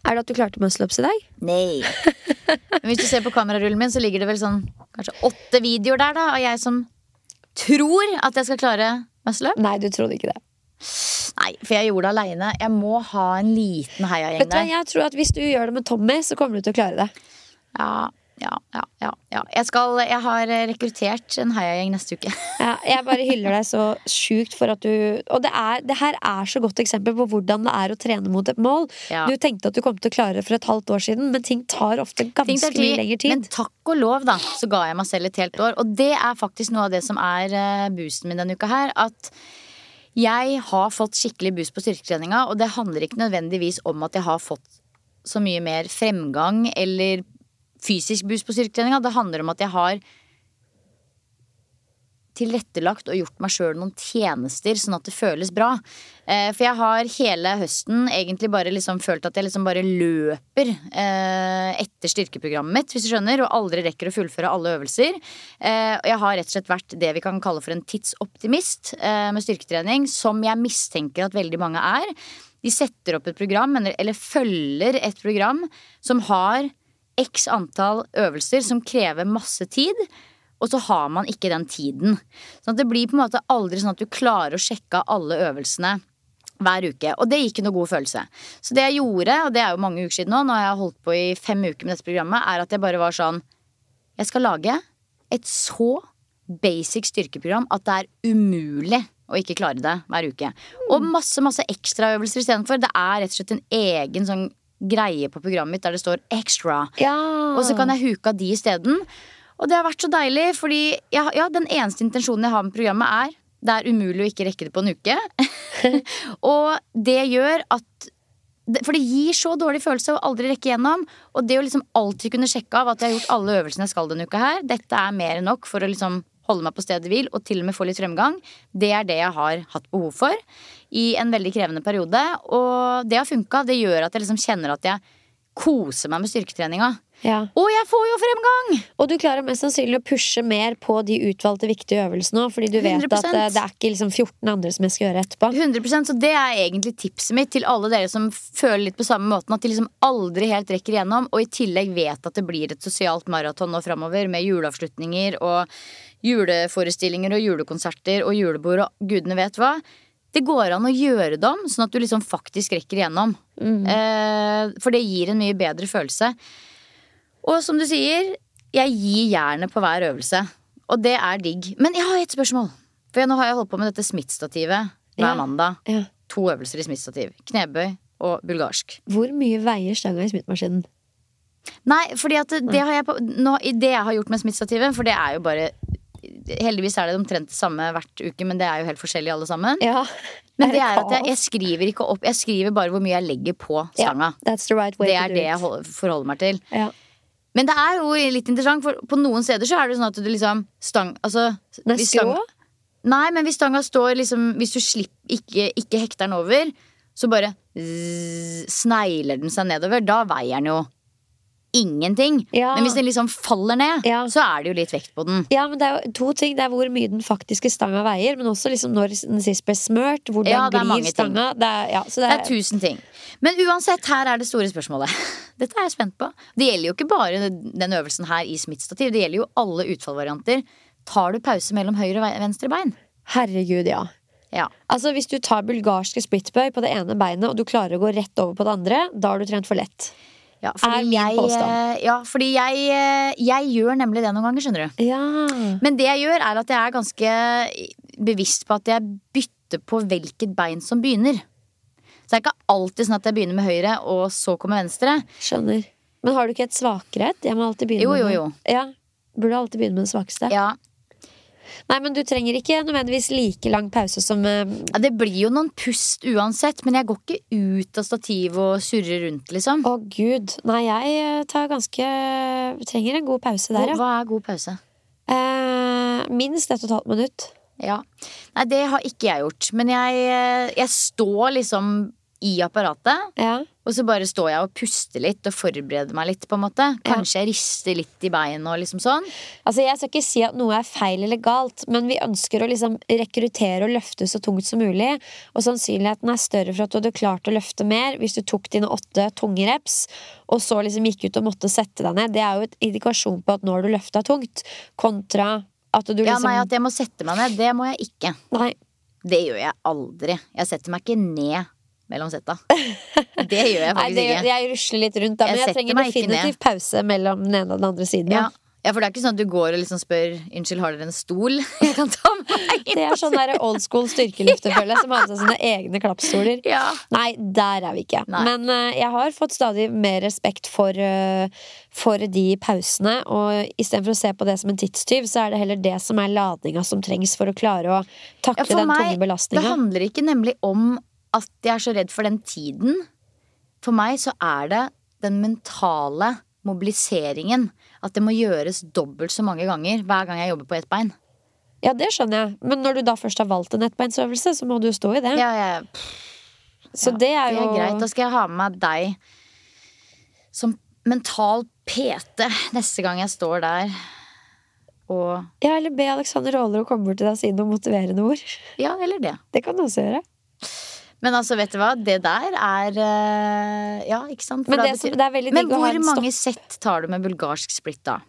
Er det at du klarte muscle-ups i dag? Nei. Men hvis du ser på kamerarullen min, så ligger det vel sånn kanskje åtte videoer der, da, av jeg som tror at jeg skal klare muscle up. Nei, du trodde ikke det. Nei, for jeg gjorde det aleine. Jeg må ha en liten heiagjeng Vet du der. Jeg tror at Hvis du gjør det med Tommy, så kommer du til å klare det. Ja, ja, ja, ja, ja. Jeg, skal, jeg har rekruttert en heiagjeng neste uke. Ja, jeg bare hyller deg så sjukt for at du Og det, er, det her er så godt eksempel på hvordan det er å trene mot et mål. Ja. Du tenkte at du kom til å klare det for et halvt år siden, men ting tar ofte ganske mye lengre tid. Men takk og lov, da, så ga jeg meg selv et helt år. Og det er faktisk noe av det som er eh, boosten min denne uka her. At jeg har fått skikkelig boost på styrketreninga, og det handler ikke nødvendigvis om at jeg har fått så mye mer fremgang eller fysisk boost på styrketreninga. Det handler om at jeg har tilrettelagt og gjort meg sjøl noen tjenester, sånn at det føles bra. Eh, for jeg har hele høsten egentlig bare liksom følt at jeg liksom bare løper eh, etter styrkeprogrammet mitt, hvis du skjønner, og aldri rekker å fullføre alle øvelser. Eh, jeg har rett og slett vært det vi kan kalle for en tidsoptimist eh, med styrketrening, som jeg mistenker at veldig mange er. De setter opp et program, eller følger et program, som har x antall øvelser som krever masse tid og så har man ikke den tiden. Sånn at det blir på en måte aldri sånn at du klarer å sjekke alle øvelsene hver uke. Og det gikk noe god følelse. Så det jeg gjorde, og det er jo mange uker siden nå, nå har jeg holdt på i fem uker med dette programmet, er at jeg bare var sånn Jeg skal lage et så basic styrkeprogram at det er umulig å ikke klare det hver uke. Og masse, masse ekstraøvelser istedenfor. Det er rett og slett en egen sånn greie på programmet mitt der det står 'extra'. Ja. Og så kan jeg huke av de isteden. Og det har vært så deilig, fordi ja, ja, den eneste intensjonen jeg har med programmet, er det er umulig å ikke rekke det på en uke. og det gjør at For det gir så dårlig følelse å aldri rekke gjennom. Og det å liksom alltid kunne sjekke av at jeg har gjort alle øvelsene jeg skal denne uka her, dette er mer enn nok for å liksom holde meg på stedet hvil og til og med få litt fremgang, det er det jeg har hatt behov for i en veldig krevende periode. Og det har funka. Det gjør at jeg liksom kjenner at jeg koser meg med styrketreninga. Ja. Og jeg får jo fremgang! Og du klarer mest sannsynlig å pushe mer på de utvalgte viktige øvelsene òg, fordi du vet 100%. at eh, det er ikke liksom 14 andre som jeg skal gjøre etterpå. 100% Så det er egentlig tipset mitt til alle dere som føler litt på samme måten. At de liksom aldri helt rekker igjennom, og i tillegg vet at det blir et sosialt maraton nå framover med juleavslutninger og juleforestillinger og julekonserter og julebord og gudene vet hva. Det går an å gjøre dem sånn at du liksom faktisk rekker igjennom. Eh, for det gir en mye bedre følelse. Og som du sier, jeg gir jernet på hver øvelse. Og det er digg. Men jeg har et spørsmål. For nå har jeg holdt på med dette Smith-stativet hver Ja. mandag. Ja. To øvelser i Smith-stativ. Knebøy og bulgarsk. Hvor mye veier stanga i smittmaskinen? Nei, fordi at det, det har jeg på, nå, det jeg har gjort med Smith-stativet, for det er jo bare Heldigvis er det omtrent det samme hvert uke, men det er jo helt forskjellig alle sammen. Ja. Men det er at jeg, jeg skriver ikke opp Jeg skriver bare hvor mye jeg legger på stanga. Yeah, that's the right way Det to er det jeg hol- forholder meg til. Ja. Men det er jo litt interessant, for på noen steder så er det sånn at du liksom stang, altså, Den er skrå? Nei, men hvis stanga står liksom Hvis du slipper, ikke, ikke hekter den over, så bare zzz, snegler den seg nedover. Da veier den jo ingenting. Ja. Men hvis den liksom faller ned, Ja. så er det jo litt vekt på den. Ja, men det er jo to ting. Det er hvor mye den faktiske stanga veier, men også liksom når den sist ble smørt. Hvordan Ja, er glir stanga. Det er, ja, så det Det er, er tusen ting. Men uansett, her er det store spørsmålet. Dette er jeg spent på. Det gjelder jo ikke bare den øvelsen her i smittstativ. Det gjelder jo alle utfallvarianter. Tar du pause mellom høyre og venstre bein? Herregud, ja. Ja. Altså Hvis du tar bulgarske splitbøy på det ene beinet, og du klarer å gå rett over på det andre, da har du trent for lett. Ja, Er min jeg, påstand. eh, ja, fordi jeg, eh, jeg gjør nemlig det noen ganger, skjønner du. Ja. Men det jeg gjør, er at jeg er ganske bevisst på at jeg bytter på hvilket bein som begynner. Så det er ikke alltid sånn at jeg begynner med høyre, og så kommer venstre. Skjønner. Men har du ikke et svakere et? Jeg må alltid begynne Jo, med jo, jo. Ja. Burde alltid begynne med det svakeste. Ja, Nei, men du trenger ikke nødvendigvis like lang pause som eh, Ja, Det blir jo noen pust uansett, men jeg går ikke ut av stativet og surrer rundt, liksom. Å, gud. Nei, jeg eh, tar ganske Trenger en god pause der, ja. hva er god pause? Eh, minst ett og et halvt minutt. Ja. Nei, det har ikke jeg gjort. Men jeg, eh, jeg står liksom i apparatet, Ja. og så bare står jeg og puster litt og forbereder meg litt, på en måte. Kanskje jeg rister litt i beina og liksom sånn. Altså, Jeg skal ikke si at noe er feil eller galt, men vi ønsker å liksom rekruttere og løfte så tungt som mulig. Og sannsynligheten er større for at du hadde klart å løfte mer hvis du tok dine åtte tunge reps, og så liksom gikk ut og måtte sette deg ned. Det er jo et indikasjon på at nå har du løfta tungt, kontra at du Ja, liksom nei, At jeg må sette meg ned, det må jeg ikke. Nei. Det gjør jeg aldri. Jeg setter meg ikke ned mellom setta. Det gjør jeg Nei, faktisk det, ikke. jeg rusler litt rundt, da, men jeg jeg trenger definitivt pause mellom den ene og den andre siden. Ja. Ja. for det er ikke sånn at du går og liksom spør Unnskyld, har dere en stol jeg kan ta med meg inn? Det er sånn der old school styrkeløftefølge som har med seg sine egne klappstoler. Ja. Nei, der er vi ikke. Nei. Men uh, jeg har fått stadig mer respekt for, uh, for de pausene. Og istedenfor å se på det som en tidstyv, så er det heller det som er ladninga som trengs for å klare å takle Ja, den meg, tunge det handler ikke nemlig om at jeg er så redd for den tiden. For meg så er det den mentale mobiliseringen. At det må gjøres dobbelt så mange ganger hver gang jeg jobber på ett bein. Ja, det skjønner jeg. Men når du da først har valgt en ettbeinsøvelse, så må du jo stå i det. Ja, jeg, så ja, det er jo Det er greit. Da skal jeg ha med meg deg som mental PT neste gang jeg står der. Og Ja, eller be Alexander Aaler å komme bort til deg og si noen motiverende ord. Ja, eller det. Det kan du også gjøre. Men altså, vet du hva? Det der er eh, Ja, ikke sant? For Men det, betyr- det er veldig Men digg å ha hvor mange sett tar du med bulgarsk split, da?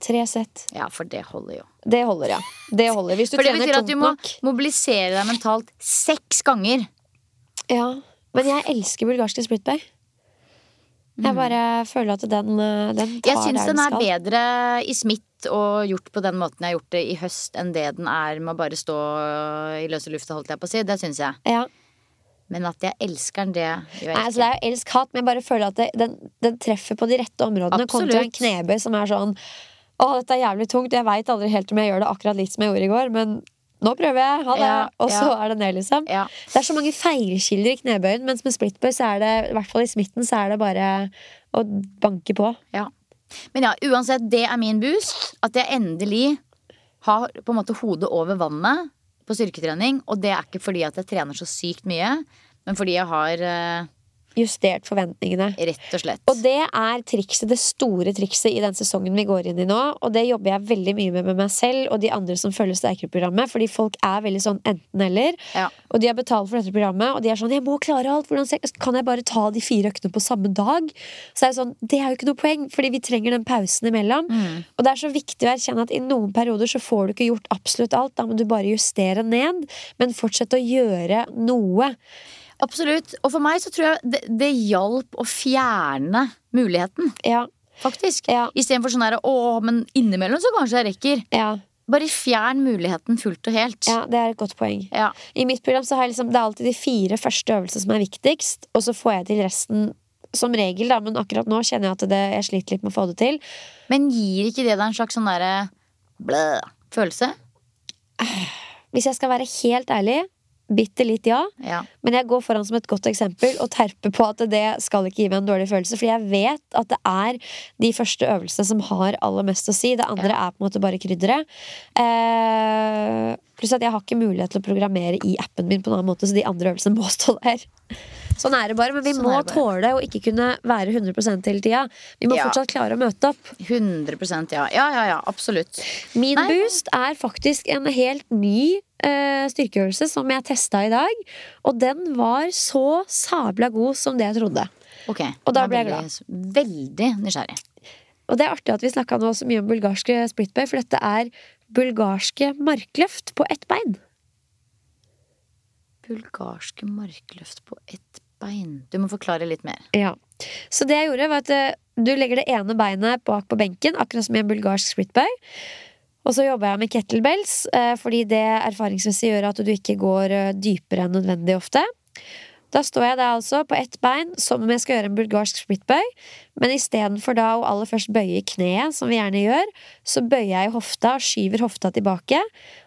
Tre sett. Ja, for det holder jo. Det holder, ja. Det holder. Hvis du For det betyr at du må nok. mobilisere deg mentalt seks ganger. Ja. Men jeg elsker bulgarske splitbay. Jeg bare føler at den, eh, den tar Mm. Jeg syns der den er bedre i smitt og gjort på den måten jeg har gjort det i høst, enn det den er med å bare stå i løse lufta, holdt jeg på å si. Det syns jeg. Ja. Men at jeg elsker den, det gjør jeg Nei, altså det er jo elsk-hat, men jeg bare føler at det, den, den treffer på de rette områdene. Kontra en knebøy som er sånn Å, dette er jævlig tungt. Jeg veit aldri helt om jeg gjør det akkurat litt som jeg gjorde i går, men nå prøver jeg. Ha det. Ja, og så ja. er det ned, liksom. Ja. Det er så mange feilkilder i knebøyen, mens med splitbøy så er det, i hvert fall i smitten, så er det bare å banke på. Ja. Men ja, uansett, det er min boost. At jeg endelig har på en måte hodet over vannet på styrketrening. Og det er ikke fordi at jeg trener så sykt mye, men fordi jeg har eh, Justert forventningene. rett og slett Og det er trikset, det store trikset i den sesongen vi går inn i nå. Og det jobber jeg veldig mye med med meg selv og de andre som følger Sterkere-programmet. Fordi folk er veldig sånn enten-eller. Ja. Og de har betalt for dette programmet, og de er sånn 'Jeg må klare alt. Hvordan kan jeg bare ta de fire øktene på samme dag?' Så er det sånn, det er jo ikke noe poeng, fordi vi trenger den pausen imellom. Mm. Og det er så viktig å erkjenne at i noen perioder så får du ikke gjort absolutt alt. Da må du bare justere ned, men fortsette å gjøre noe. Absolutt. Og for meg så tror jeg det, det hjalp å fjerne muligheten, Ja, faktisk. Ja. Istedenfor sånn her 'Å, men innimellom så kanskje jeg rekker'. ja, Bare fjern muligheten fullt og helt. ja, det er et godt poeng. Ja. I mitt program så har jeg liksom, det er alltid de fire første øvelsene som er viktigst, og så får jeg til resten som regel, da, men akkurat nå kjenner jeg at det, jeg sliter litt med å få det til. Men gir ikke det deg en slags sånn derre blæ følelse? Hvis jeg skal være helt ærlig, bitte litt ja, Ja. men jeg går foran som et godt eksempel og terper på at det skal ikke gi meg en dårlig følelse, Fordi jeg vet at det er de første øvelsene som har aller mest å si. Det andre er på en måte bare krydderet. Eh, pluss at jeg har ikke mulighet til å programmere i appen min på en annen måte, så de andre øvelsene må stå der. Sånn er det bare, men vi Sånn må bare. tåle å ikke kunne være 100 hele tida. Vi må Ja. fortsatt klare å møte opp. 100 ja. Ja, ja, ja. Absolutt. Min Nei, boost er faktisk en helt ny eh, styrkeøvelse som jeg testa i dag. Og den var så sabla god som det jeg trodde. Okay. Og da ble jeg glad. veldig, nysgjerrig. Og det er artig at vi snakka nå så mye om bulgarske splitbøy, for dette er bulgarske markløft på ett bein. Bulgarske markløft på ett bein. Du må forklare litt mer. Ja. Så det jeg gjorde, var at eh, du legger det ene beinet bak på benken, akkurat som i en bulgarsk splitbøy. Og så jobber jeg med kettlebells, eh, fordi det erfaringsmessig gjør at du ikke går eh, dypere enn nødvendig ofte. Da står jeg da altså på ett bein som om jeg skal gjøre en bulgarsk splitbøy, men istedenfor da å aller først bøye kneet, som vi gjerne gjør, så bøyer jeg hofta og skyver hofta tilbake.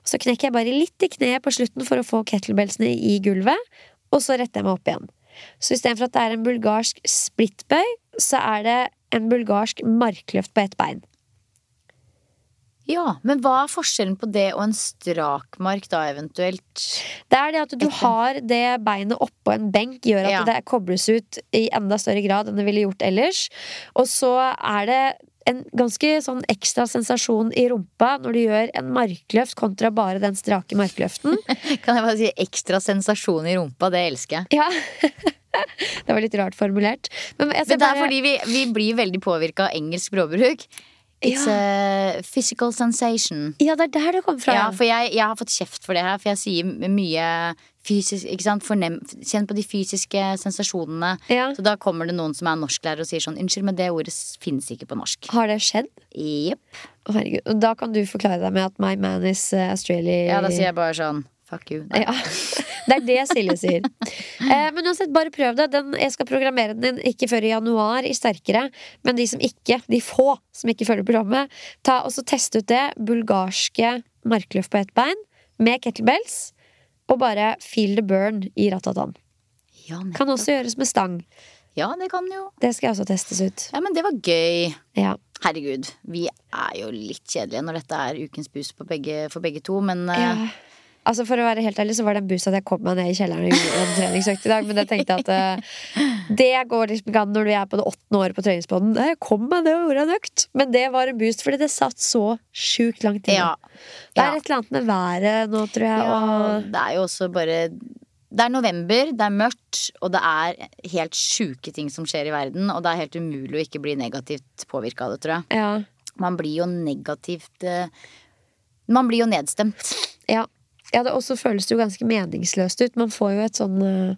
Så knekker jeg bare litt i kneet på slutten for å få kettlebellsene i gulvet, og så retter jeg meg opp igjen. Så istedenfor at det er en bulgarsk splittbøy, så er det en bulgarsk markløft på ett bein. Ja, Men hva er forskjellen på det og en strakmark, da eventuelt? Det er det at du har det beinet oppå en benk, gjør at Ja. det kobles ut i enda større grad enn det ville gjort ellers. Og så er det en ganske sånn ekstra sensasjon i rumpa når du gjør en markløft kontra bare den strake markløften. Kan jeg bare si ekstra sensasjon i rumpa? Det elsker jeg. Ja. det var litt rart formulert. Men, Men det er bare- fordi vi, vi blir veldig påvirka av engelsk språkbruk. It's a physical sensation. Ja, det er der det kommer fra. Ja, for jeg, jeg har fått kjeft for det her, for jeg sier mye fysisk Ikke sant? Fornem, kjenn på de fysiske sensasjonene. Ja. Så da kommer det noen som er norsklærer og sier sånn Unnskyld, men det ordet finnes ikke på norsk. Har det skjedd? Jepp. Herregud. Og da kan du forklare deg med at my man is Australian. Australia Ja, da sier jeg bare sånn Fuck you. Ja, Det er det Silje sier. Eh, men uansett, bare prøv det. Den, jeg skal programmere den inn ikke før i januar i Sterkere. Men de som ikke, de få som ikke følger programmet, ta og så test ut det. Bulgarske markløft på ett bein med kettlebells. Og bare feel the burn i ratatan. Ja. Kan også gjøres med stang. ja, det kan jo. Det skal også testes ut. Ja, men det var gøy. Ja. Herregud, vi er jo litt kjedelige når dette er ukens bus på begge, for begge to, men eh, Ja. Altså For å være helt ærlig så var det en boost at jeg kom meg ned i kjelleren og gjorde en treningsøkt i dag. Men jeg tenkte at uh, det går liksom ikke an når du er på det åttende året på treningsbåten. Jeg kom meg ned og gjorde en økt. Men det var en boost, fordi det satt så sjukt langt inne. ja. Det er et eller annet med været nå, tror jeg. Ja, Og det er jo også bare Det er november, det er mørkt, og det er helt sjuke ting som skjer i verden. Og det er helt umulig å ikke bli negativt påvirka av det, tror jeg. ja, Man blir jo negativt eh, Man blir jo nedstemt. ja. Ja det også føles det jo ganske meningsløst ut. Man får jo et sånn uh,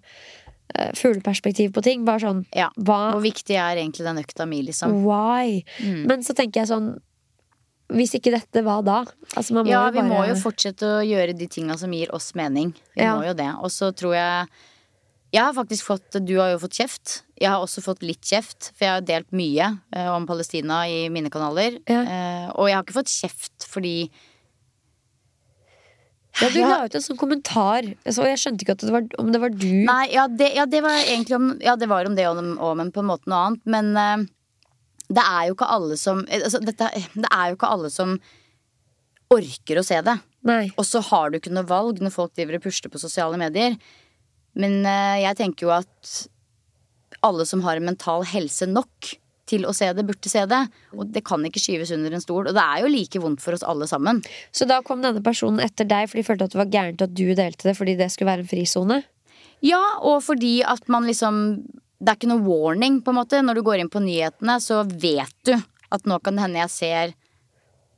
fugleperspektiv på ting. Bare sånn Ja. hva, Hvor viktig er egentlig den økta mi, liksom? Why? Mm. Men så tenker jeg sånn Hvis ikke dette, hva da? Altså, man må Ja, jo vi må jo fortsette å gjøre de tinga som gir oss mening. Vi Ja. må jo det. Og så tror jeg Jeg har faktisk fått Du har jo fått kjeft. Jeg har også fått litt kjeft, for jeg har delt mye eh, om Palestina i mine kanaler. Ja. Eh, og jeg har ikke fått kjeft fordi Ja, du Ja. la ut en sånn kommentar, så jeg skjønte ikke det var, om det var du. Nei, ja, det, ja, det var egentlig om Ja, det var om det òg, men på en måte noe annet. Men uh, det er jo ikke alle som eh, altså, dette, Det er jo ikke alle som orker å se det. Nei. Og så har du ikke noe valg når folk driver og pusler på sosiale medier. Men uh, jeg tenker jo at alle som har en mental helse nok til å se det, burde se det. Og det kan ikke skyves under en stol. Og det er jo like vondt for oss alle sammen. Så da kom denne personen etter deg fordi de følte at det var gærent at du delte det fordi det skulle være en frisone? Ja, og fordi at man liksom Det er ikke noe warning, på en måte. Når du går inn på nyhetene, så vet du at nå kan det hende jeg ser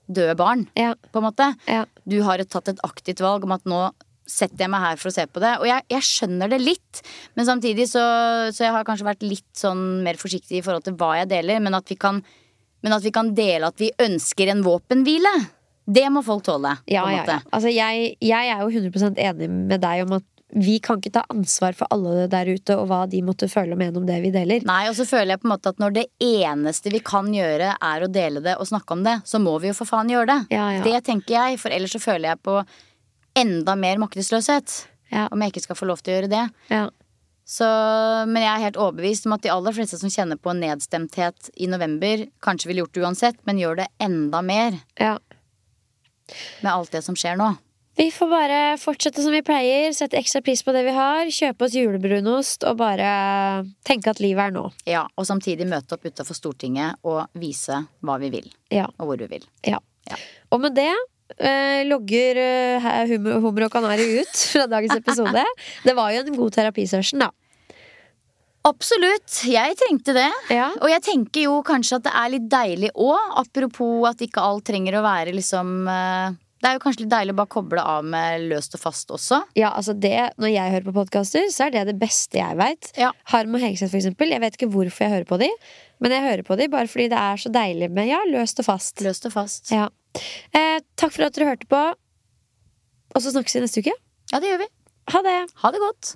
døde barn, Ja. på en måte. Ja. Du har tatt et aktivt valg om at nå setter jeg meg her for å se på det. Og jeg, jeg skjønner det litt, men samtidig så, så jeg har kanskje vært litt sånn mer forsiktig i forhold til hva jeg deler. Men at vi kan, men at vi kan dele at vi ønsker en våpenhvile. Det må folk tåle. Ja, ja, ja. Altså, jeg, jeg er jo 100% enig med deg om at vi kan ikke ta ansvar for alle der ute og hva de måtte føle og mene om det vi deler. Nei, og så føler jeg på en måte at når det eneste vi kan gjøre er å dele det og snakke om det, så må vi jo for faen gjøre det. Ja, ja. Det tenker jeg, for ellers så føler jeg på enda mer maktesløshet. Ja. Om jeg ikke skal få lov til å gjøre det. Ja. Så, men jeg er helt overbevist om at de aller fleste som kjenner på nedstemthet i november, kanskje ville gjort det uansett, men gjør det enda mer Ja. med alt det som skjer nå. Vi får bare fortsette som vi pleier, sette ekstra pris på det vi har, kjøpe oss julebrunost og bare tenke at livet er nå. Ja, Og samtidig møte opp utafor Stortinget og vise hva vi vil, Ja. og hvor vi vil. ja. Ja. Og med det eh, logger eh, hummer, hummer og kanari ut fra dagens episode. Det var jo en god terapisession, da. Absolutt. Jeg trengte det. Ja. Og jeg tenker jo kanskje at det er litt deilig òg, apropos at ikke alt trenger å være liksom eh, Det er jo kanskje litt deilig å bare koble av med løst og fast også. Ja, altså det, Når jeg hører på podkaster, så er det det beste jeg veit. Ja. Harm og Hegseth, for eksempel. Jeg vet ikke hvorfor jeg hører på de, men jeg hører på de bare fordi det er så deilig med ja, løst og fast. Løst og fast. Ja. Eh, takk for at dere hørte på. Og så snakkes vi neste uke. Ja, det gjør vi. Ha det! Ha det godt.